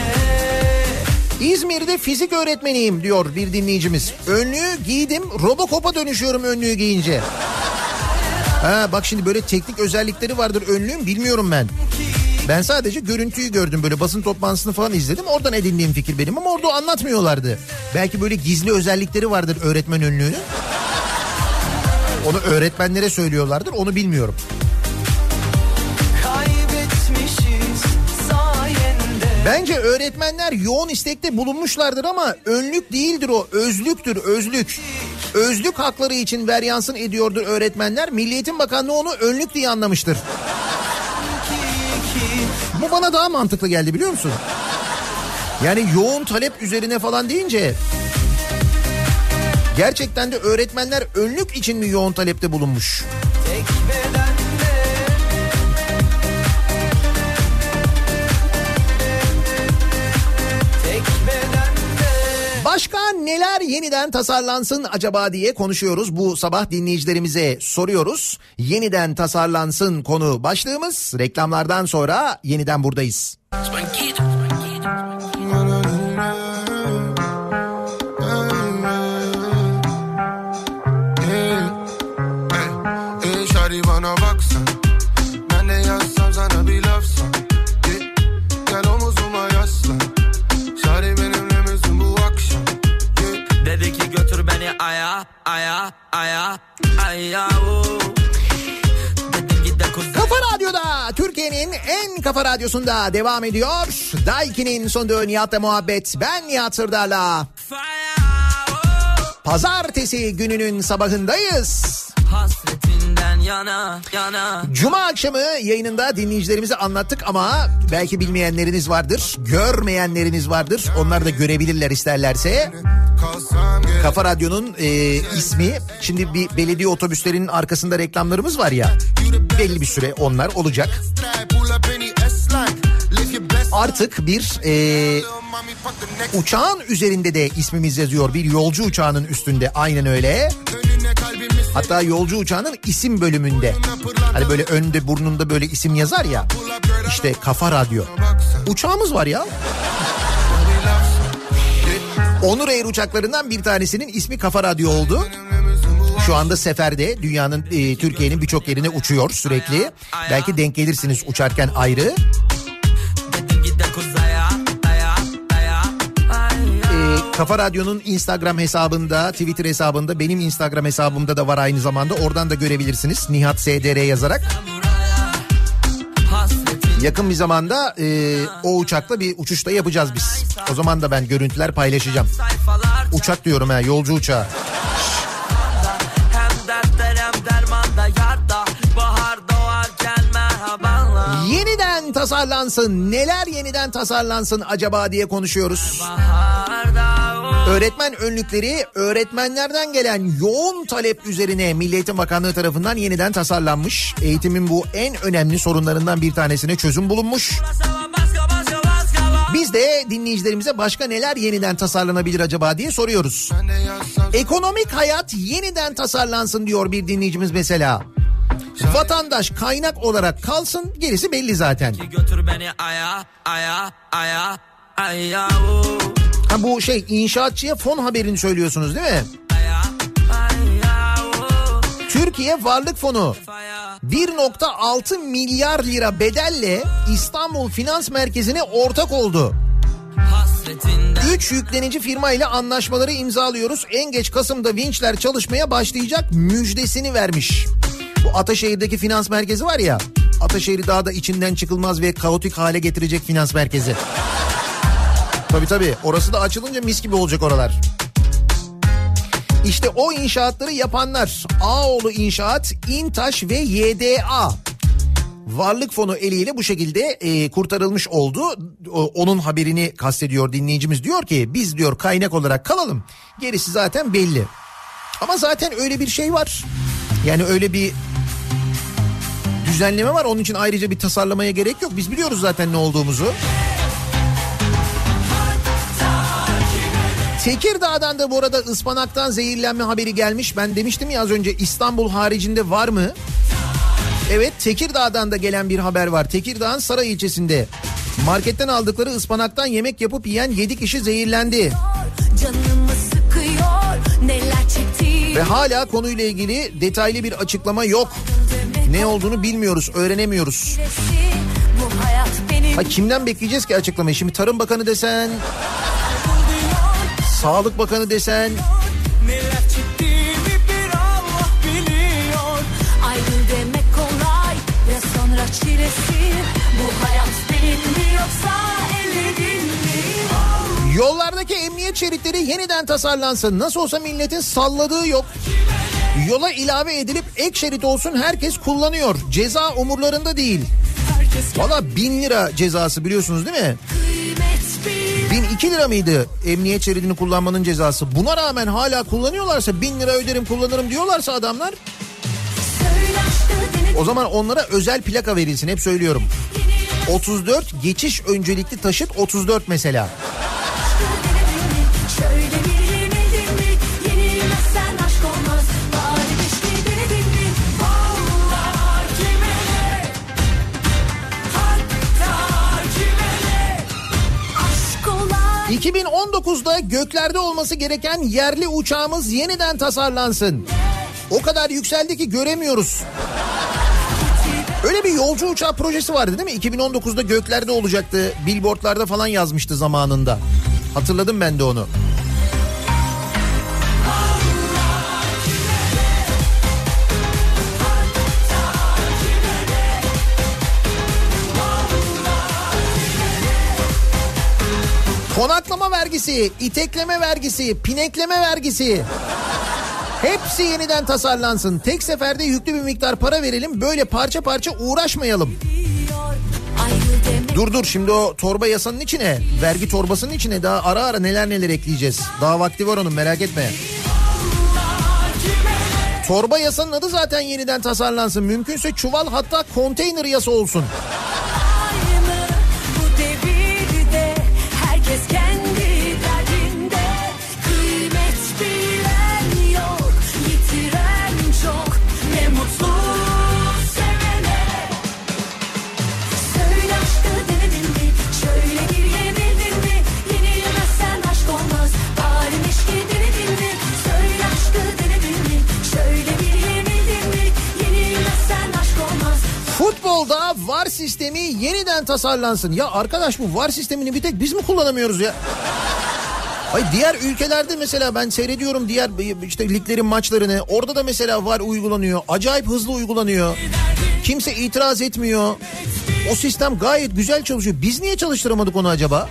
İzmir'de fizik öğretmeniyim diyor bir dinleyicimiz. Önlüğü giydim Robocop'a dönüşüyorum önlüğü giyince. Ha bak şimdi böyle teknik özellikleri vardır önlüğün bilmiyorum ben. Ben sadece görüntüyü gördüm böyle basın toplantısını falan izledim. Oradan edindiğim fikir benim ama orada anlatmıyorlardı. Belki böyle gizli özellikleri vardır öğretmen önlüğünün. Onu öğretmenlere söylüyorlardır onu bilmiyorum. Bence öğretmenler yoğun istekte bulunmuşlardır ama önlük değildir o özlüktür özlük. Özlük hakları için veryansın ediyordur öğretmenler. Milli Eğitim Bakanlığı onu önlük diye anlamıştır. Bu bana daha mantıklı geldi biliyor musun? Yani yoğun talep üzerine falan deyince gerçekten de öğretmenler önlük için mi yoğun talepte bulunmuş? Tek bedende Başka neler yeniden tasarlansın acaba diye konuşuyoruz. Bu sabah dinleyicilerimize soruyoruz. Yeniden tasarlansın konu başlığımız. Reklamlardan sonra yeniden buradayız. Ey aya aya aya aya Kafa Radyo'da Türkiye'nin en kafa radyosunda devam ediyor. Daiki'nin sunduğu Nihat'la muhabbet. Ben Nihat Sırdar'la. Oh. Pazartesi gününün sabahındayız. Hasretinden yana yana Cuma akşamı yayınında dinleyicilerimize anlattık ama belki bilmeyenleriniz vardır, görmeyenleriniz vardır. Onlar da görebilirler isterlerse. Kafa Radyo'nun e, ismi şimdi bir belediye otobüslerinin arkasında reklamlarımız var ya. Belli bir süre onlar olacak. Artık bir e, uçağın üzerinde de ismimiz yazıyor. Bir yolcu uçağının üstünde aynen öyle. Hatta yolcu uçağının isim bölümünde. Hani böyle önde burnunda böyle isim yazar ya. İşte Kafa Radyo. Uçağımız var ya. Onur Air uçaklarından bir tanesinin ismi Kafa Radyo oldu. Şu anda seferde dünyanın e, Türkiye'nin birçok yerine uçuyor sürekli. Belki denk gelirsiniz uçarken ayrı. Kafa Radyo'nun Instagram hesabında, Twitter hesabında, benim Instagram hesabımda da var aynı zamanda. Oradan da görebilirsiniz. Nihat SDR yazarak. Yakın bir zamanda e, o uçakla bir uçuşta yapacağız biz. O zaman da ben görüntüler paylaşacağım. Uçak diyorum ha yolcu uçağı. Bahar Yeniden tasarlansın. Neler yeniden tasarlansın acaba diye konuşuyoruz. Baharda o Öğretmen önlükleri öğretmenlerden gelen yoğun talep üzerine Milli Eğitim Bakanlığı tarafından yeniden tasarlanmış. Eğitimin bu en önemli sorunlarından bir tanesine çözüm bulunmuş. Biz de dinleyicilerimize başka neler yeniden tasarlanabilir acaba diye soruyoruz. Ekonomik hayat yeniden tasarlansın diyor bir dinleyicimiz mesela. Vatandaş kaynak olarak kalsın gerisi belli zaten. Götür beni aya aya aya aya. Ha bu şey inşaatçıya fon haberini söylüyorsunuz değil mi? Türkiye Varlık Fonu 1.6 milyar lira bedelle İstanbul Finans Merkezi'ne ortak oldu. 3 yüklenici firma ile anlaşmaları imzalıyoruz. En geç Kasım'da vinçler çalışmaya başlayacak müjdesini vermiş. Bu Ataşehir'deki finans merkezi var ya. Ataşehir'i daha da içinden çıkılmaz ve kaotik hale getirecek finans merkezi. Tabii tabii orası da açılınca mis gibi olacak oralar. İşte o inşaatları yapanlar Ağoğlu İnşaat, İntaş ve YDA. Varlık fonu eliyle bu şekilde e, kurtarılmış oldu. O, onun haberini kastediyor dinleyicimiz. Diyor ki biz diyor kaynak olarak kalalım. Gerisi zaten belli. Ama zaten öyle bir şey var. Yani öyle bir düzenleme var. Onun için ayrıca bir tasarlamaya gerek yok. Biz biliyoruz zaten ne olduğumuzu. Tekirdağ'dan da bu arada ıspanaktan zehirlenme haberi gelmiş. Ben demiştim ya az önce İstanbul haricinde var mı? Evet Tekirdağ'dan da gelen bir haber var. Tekirdağ'ın Saray ilçesinde marketten aldıkları ıspanaktan yemek yapıp yiyen 7 kişi zehirlendi. Sıkıyor Ve hala konuyla ilgili detaylı bir açıklama yok. Ne olduğunu bilmiyoruz, öğrenemiyoruz. Ha kimden bekleyeceğiz ki açıklamayı? Şimdi Tarım Bakanı desen, Sağlık Bakanı desen? Yollardaki emniyet şeritleri yeniden tasarlansın. Nasıl olsa milletin salladığı yok. Yola ilave edilip ek şerit olsun herkes kullanıyor. Ceza umurlarında değil. Valla bin lira cezası biliyorsunuz değil mi? Bin iki lira mıydı emniyet şeridini kullanmanın cezası? Buna rağmen hala kullanıyorlarsa bin lira öderim kullanırım diyorlarsa adamlar o zaman onlara özel plaka verilsin hep söylüyorum. 34 geçiş öncelikli taşıt 34 mesela. 2019'da göklerde olması gereken yerli uçağımız yeniden tasarlansın. O kadar yükseldi ki göremiyoruz. Öyle bir yolcu uçağı projesi vardı değil mi? 2019'da göklerde olacaktı. Billboardlarda falan yazmıştı zamanında. Hatırladım ben de onu. Vergisi, itekleme vergisi, pinekleme vergisi. Hepsi yeniden tasarlansın. Tek seferde yüklü bir miktar para verelim. Böyle parça parça uğraşmayalım. Dur dur şimdi o torba yasanın içine, vergi torbasının içine daha ara ara neler neler ekleyeceğiz. Daha vakti var onun merak etme. Torba yasanın adı zaten yeniden tasarlansın. Mümkünse çuval hatta konteyner yasa olsun. bu devirde herkes kendi Futbolda VAR sistemi yeniden tasarlansın. Ya arkadaş bu VAR sistemini bir tek biz mi kullanamıyoruz ya? Ay diğer ülkelerde mesela ben seyrediyorum diğer işte liglerin maçlarını. Orada da mesela VAR uygulanıyor. Acayip hızlı uygulanıyor. Kimse itiraz etmiyor. O sistem gayet güzel çalışıyor. Biz niye çalıştıramadık onu acaba?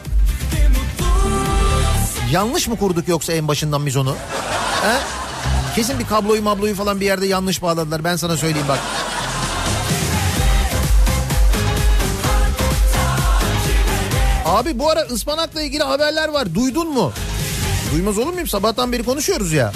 Yanlış mı kurduk yoksa en başından biz onu? He? Kesin bir kabloyu mabloyu falan bir yerde yanlış bağladılar. Ben sana söyleyeyim bak. Abi bu ara ıspanakla ilgili haberler var. Duydun mu? Duymaz olur muyum? Sabahtan beri konuşuyoruz ya.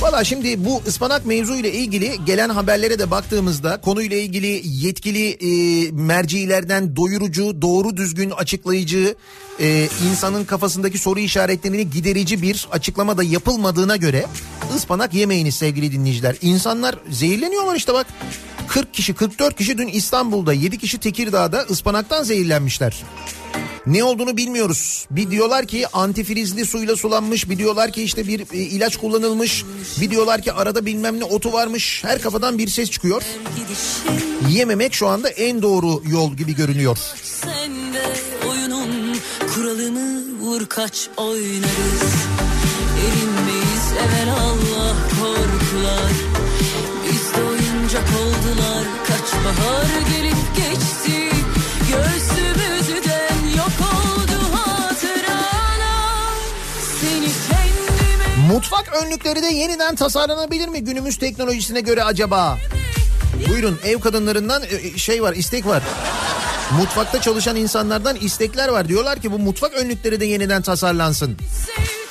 Valla şimdi bu ıspanak mevzu ile ilgili gelen haberlere de baktığımızda konuyla ilgili yetkili e, mercilerden doyurucu, doğru düzgün açıklayıcı, e, insanın kafasındaki soru işaretlerini giderici bir açıklama da yapılmadığına göre ıspanak yemeyiniz sevgili dinleyiciler. İnsanlar zehirleniyorlar işte bak. 40 kişi 44 kişi dün İstanbul'da 7 kişi Tekirdağ'da ıspanaktan zehirlenmişler. Ne olduğunu bilmiyoruz. Bir diyorlar ki antifrizli suyla sulanmış, bir diyorlar ki işte bir e, ilaç kullanılmış, bir diyorlar ki arada bilmem ne otu varmış. Her kafadan bir ses çıkıyor. Yememek şu anda en doğru yol gibi görünüyor. Sen de oyunun kuralını vur kaç oynarız. Erinmeyiz evvel Allah korkular. Mutfak önlükleri de yeniden tasarlanabilir mi günümüz teknolojisine göre acaba? Buyurun ev kadınlarından e, şey var istek var. Mutfakta çalışan insanlardan istekler var. Diyorlar ki bu mutfak önlükleri de yeniden tasarlansın. sevdim.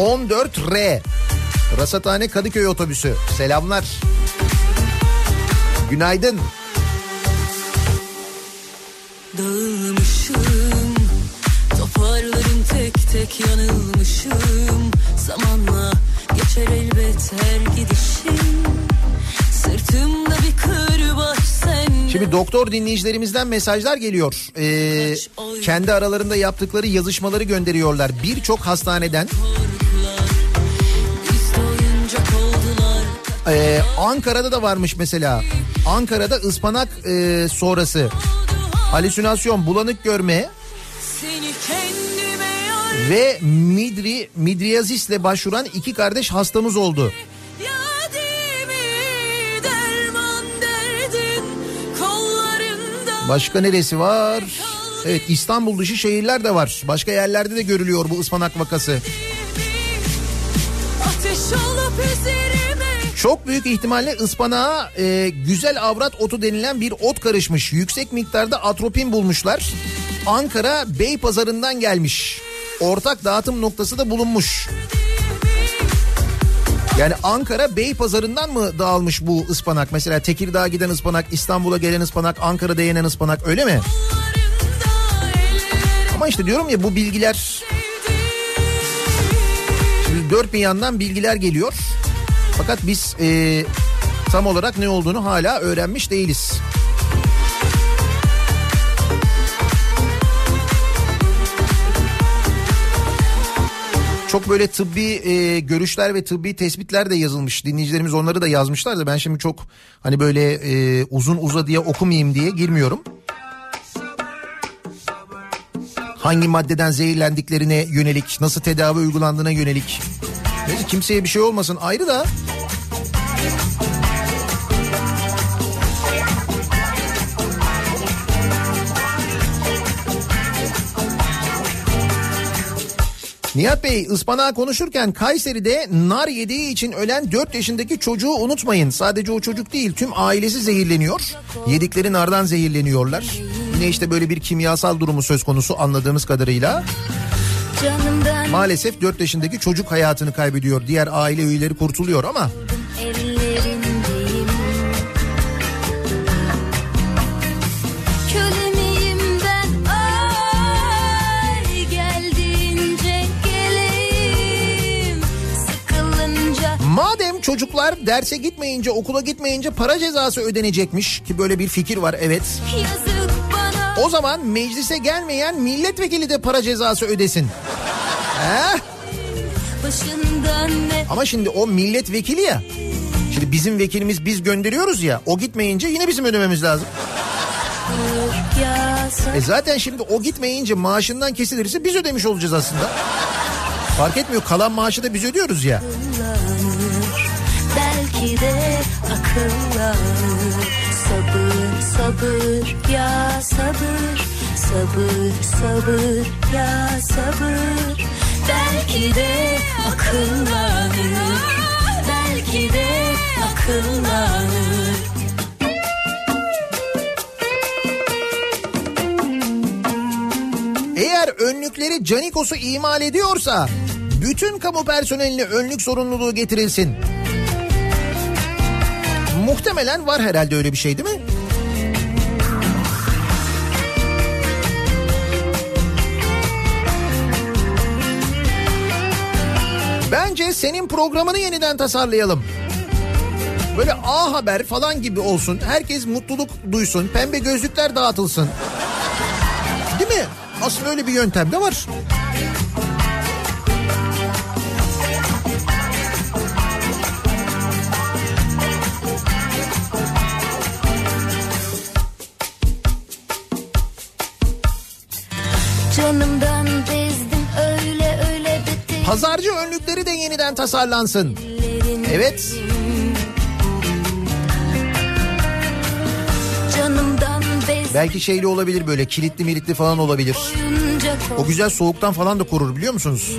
14R Rasathane Kadıköy otobüsü. Selamlar. Günaydın. Dağılmışım Toparlarım tek tek yanılmışım Zamanla geçer elbet her gidişim Sırtımda bir kırbaç sen Şimdi doktor dinleyicilerimizden mesajlar geliyor. Ee, kendi aralarında yaptıkları yazışmaları gönderiyorlar. Birçok hastaneden Ee, Ankara'da da varmış mesela. Ankara'da ıspanak e, sonrası halüsinasyon, bulanık görme ve midri midriyazisle başvuran iki kardeş hastamız oldu. Başka neresi var? Evet İstanbul dışı şehirler de var. Başka yerlerde de görülüyor bu ıspanak vakası. Ateş olup üzerime Çok büyük ihtimalle ıspanağa e, güzel avrat otu denilen bir ot karışmış. Yüksek miktarda atropin bulmuşlar. Ankara Beypazarı'ndan gelmiş. Ortak dağıtım noktası da bulunmuş. Yani Ankara Beypazarı'ndan mı dağılmış bu ıspanak? Mesela Tekirdağ'a giden ıspanak, İstanbul'a gelen ıspanak, Ankara'da yenen ıspanak öyle mi? Ama işte diyorum ya bu bilgiler... Şimdi dört bir yandan bilgiler geliyor. Fakat biz e, tam olarak ne olduğunu hala öğrenmiş değiliz. Çok böyle tıbbi e, görüşler ve tıbbi tespitler de yazılmış. Dinleyicilerimiz onları da yazmışlar da ben şimdi çok hani böyle e, uzun uzadıya okumayayım diye girmiyorum. Hangi maddeden zehirlendiklerine yönelik, nasıl tedavi uygulandığına yönelik. Neyse kimseye bir şey olmasın ayrı da Nihat Bey ıspanağı konuşurken Kayseri'de nar yediği için ölen 4 yaşındaki çocuğu unutmayın. Sadece o çocuk değil tüm ailesi zehirleniyor. Yedikleri nardan zehirleniyorlar. Yine işte böyle bir kimyasal durumu söz konusu anladığımız kadarıyla. Maalesef 4 yaşındaki çocuk hayatını kaybediyor. Diğer aile üyeleri kurtuluyor ama. Madem çocuklar derse gitmeyince okula gitmeyince para cezası ödenecekmiş ki böyle bir fikir var evet. yazık bana O zaman meclise gelmeyen milletvekili de para cezası ödesin. Ne Ama şimdi o milletvekili ya. Şimdi bizim vekilimiz biz gönderiyoruz ya. O gitmeyince yine bizim ödememiz lazım. E zaten şimdi o gitmeyince maaşından kesilirse biz ödemiş olacağız aslında. Fark etmiyor kalan maaşı da biz ödüyoruz ya. Belki de akıllanır Sabır ya sabır Sabır sabır ya sabır Belki de akıllanır Belki de akıllanır Eğer önlükleri Canikos'u imal ediyorsa bütün kamu personeline önlük zorunluluğu getirilsin. Muhtemelen var herhalde öyle bir şey değil mi? Bence senin programını yeniden tasarlayalım. Böyle A Haber falan gibi olsun. Herkes mutluluk duysun. Pembe gözlükler dağıtılsın. Değil mi? Aslında öyle bir yöntem de var. Canımdan beter Pazarcı önlükleri de yeniden tasarlansın. Evet. Belki şeyli olabilir böyle kilitli militli falan olabilir. O güzel soğuktan falan da korur biliyor musunuz?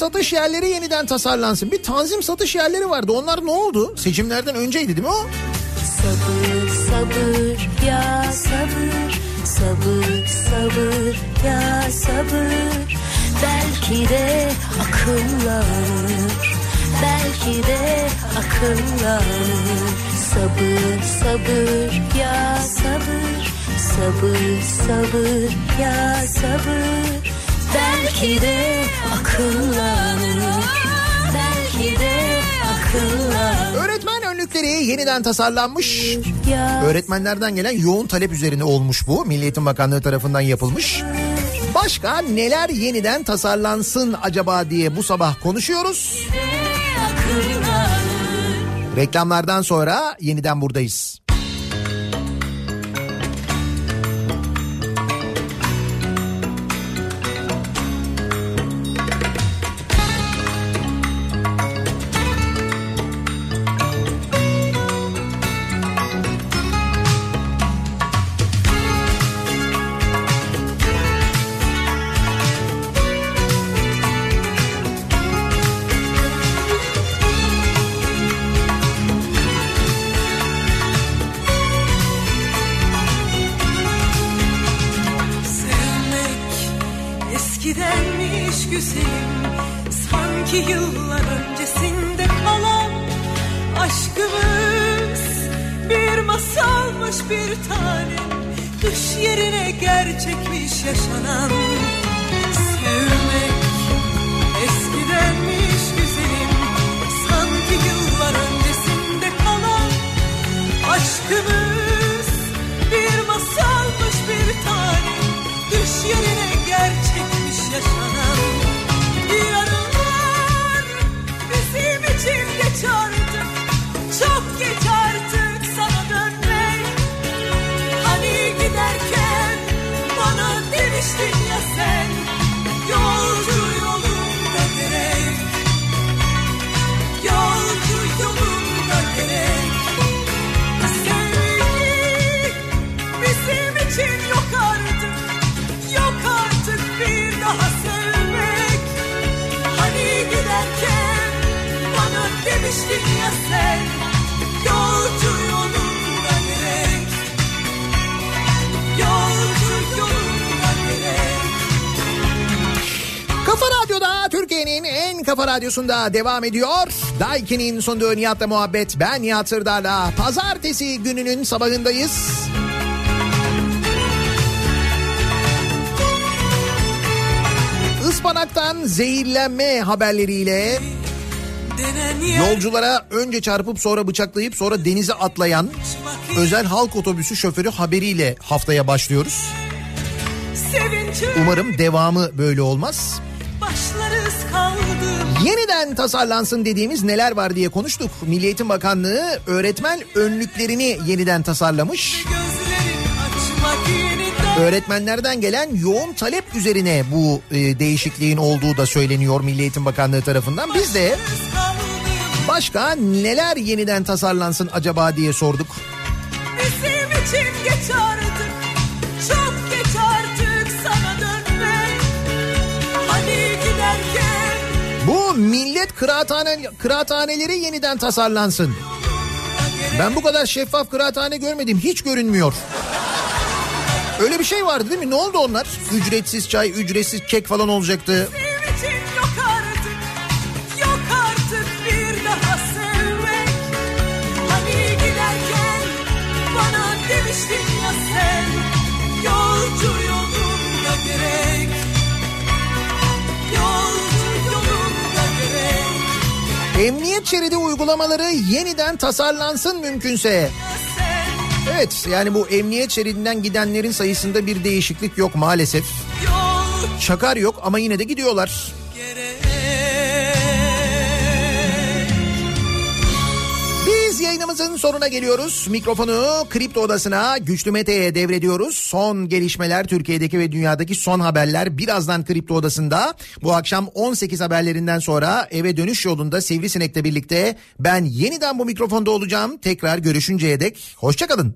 Satış yerleri yeniden tasarlansın. Bir tanzim satış yerleri vardı. Onlar ne oldu? Seçimlerden önceydi değil mi o? Sabır sabır ya sabır Sabır sabır ya sabır Belki de akıllanır Belki de akıllanır Sabır sabır ya sabır Sabır sabır ya sabır Belki de akıllanır Belki de akıllanır Öğretmen önlükleri yeniden tasarlanmış. ya Öğretmenlerden gelen yoğun talep üzerine olmuş bu. Milli Eğitim Bakanlığı tarafından yapılmış. Başka neler yeniden tasarlansın acaba diye bu sabah konuşuyoruz. Reklamlardan sonra yeniden buradayız. Demiştin ya sen Yolcu yolunda gerek Yolcu yolunda gerek Kafa Radyo'da Türkiye'nin en kafa radyosunda devam ediyor. Daiki'nin sunduğu Nihat'la muhabbet. Ben Nihat Sırdar'la pazartesi gününün sabahındayız. Ispanaktan zehirlenme haberleriyle yolculara önce çarpıp sonra bıçaklayıp sonra denize atlayan özel halk otobüsü şoförü haberiyle haftaya başlıyoruz. Umarım devamı böyle olmaz. Yeniden tasarlansın dediğimiz neler var diye konuştuk. Milli Eğitim Bakanlığı öğretmen önlüklerini yeniden tasarlamış. Öğretmenlerden gelen yoğun talep üzerine bu e, değişikliğin olduğu da söyleniyor Milli Eğitim Bakanlığı tarafından. Biz de başka neler yeniden tasarlansın acaba diye sorduk. Bizim için geç artık Çok geç artık sana dönmek Hani giderken Bu millet kıraathane, kıraathaneleri yeniden tasarlansın. Ben bu kadar şeffaf kıraathane görmedim. Hiç görünmüyor. Öyle bir şey vardı değil mi? Ne oldu onlar? Ücretsiz çay, ücretsiz kek falan olacaktı. Bizim için Emniyet şeridi uygulamaları yeniden tasarlansın mümkünse. Evet yani bu emniyet şeridinden gidenlerin sayısında bir değişiklik yok maalesef. Çakar yok ama yine de gidiyorlar. gerek yayınımızın sonuna geliyoruz. Mikrofonu Kripto Odası'na Güçlü Mete'ye devrediyoruz. Son gelişmeler Türkiye'deki ve dünyadaki son haberler birazdan Kripto Odası'nda. Bu akşam 18 haberlerinden sonra eve dönüş yolunda Sivrisinek'le birlikte ben yeniden bu mikrofonda olacağım. Tekrar görüşünceye dek hoşçakalın.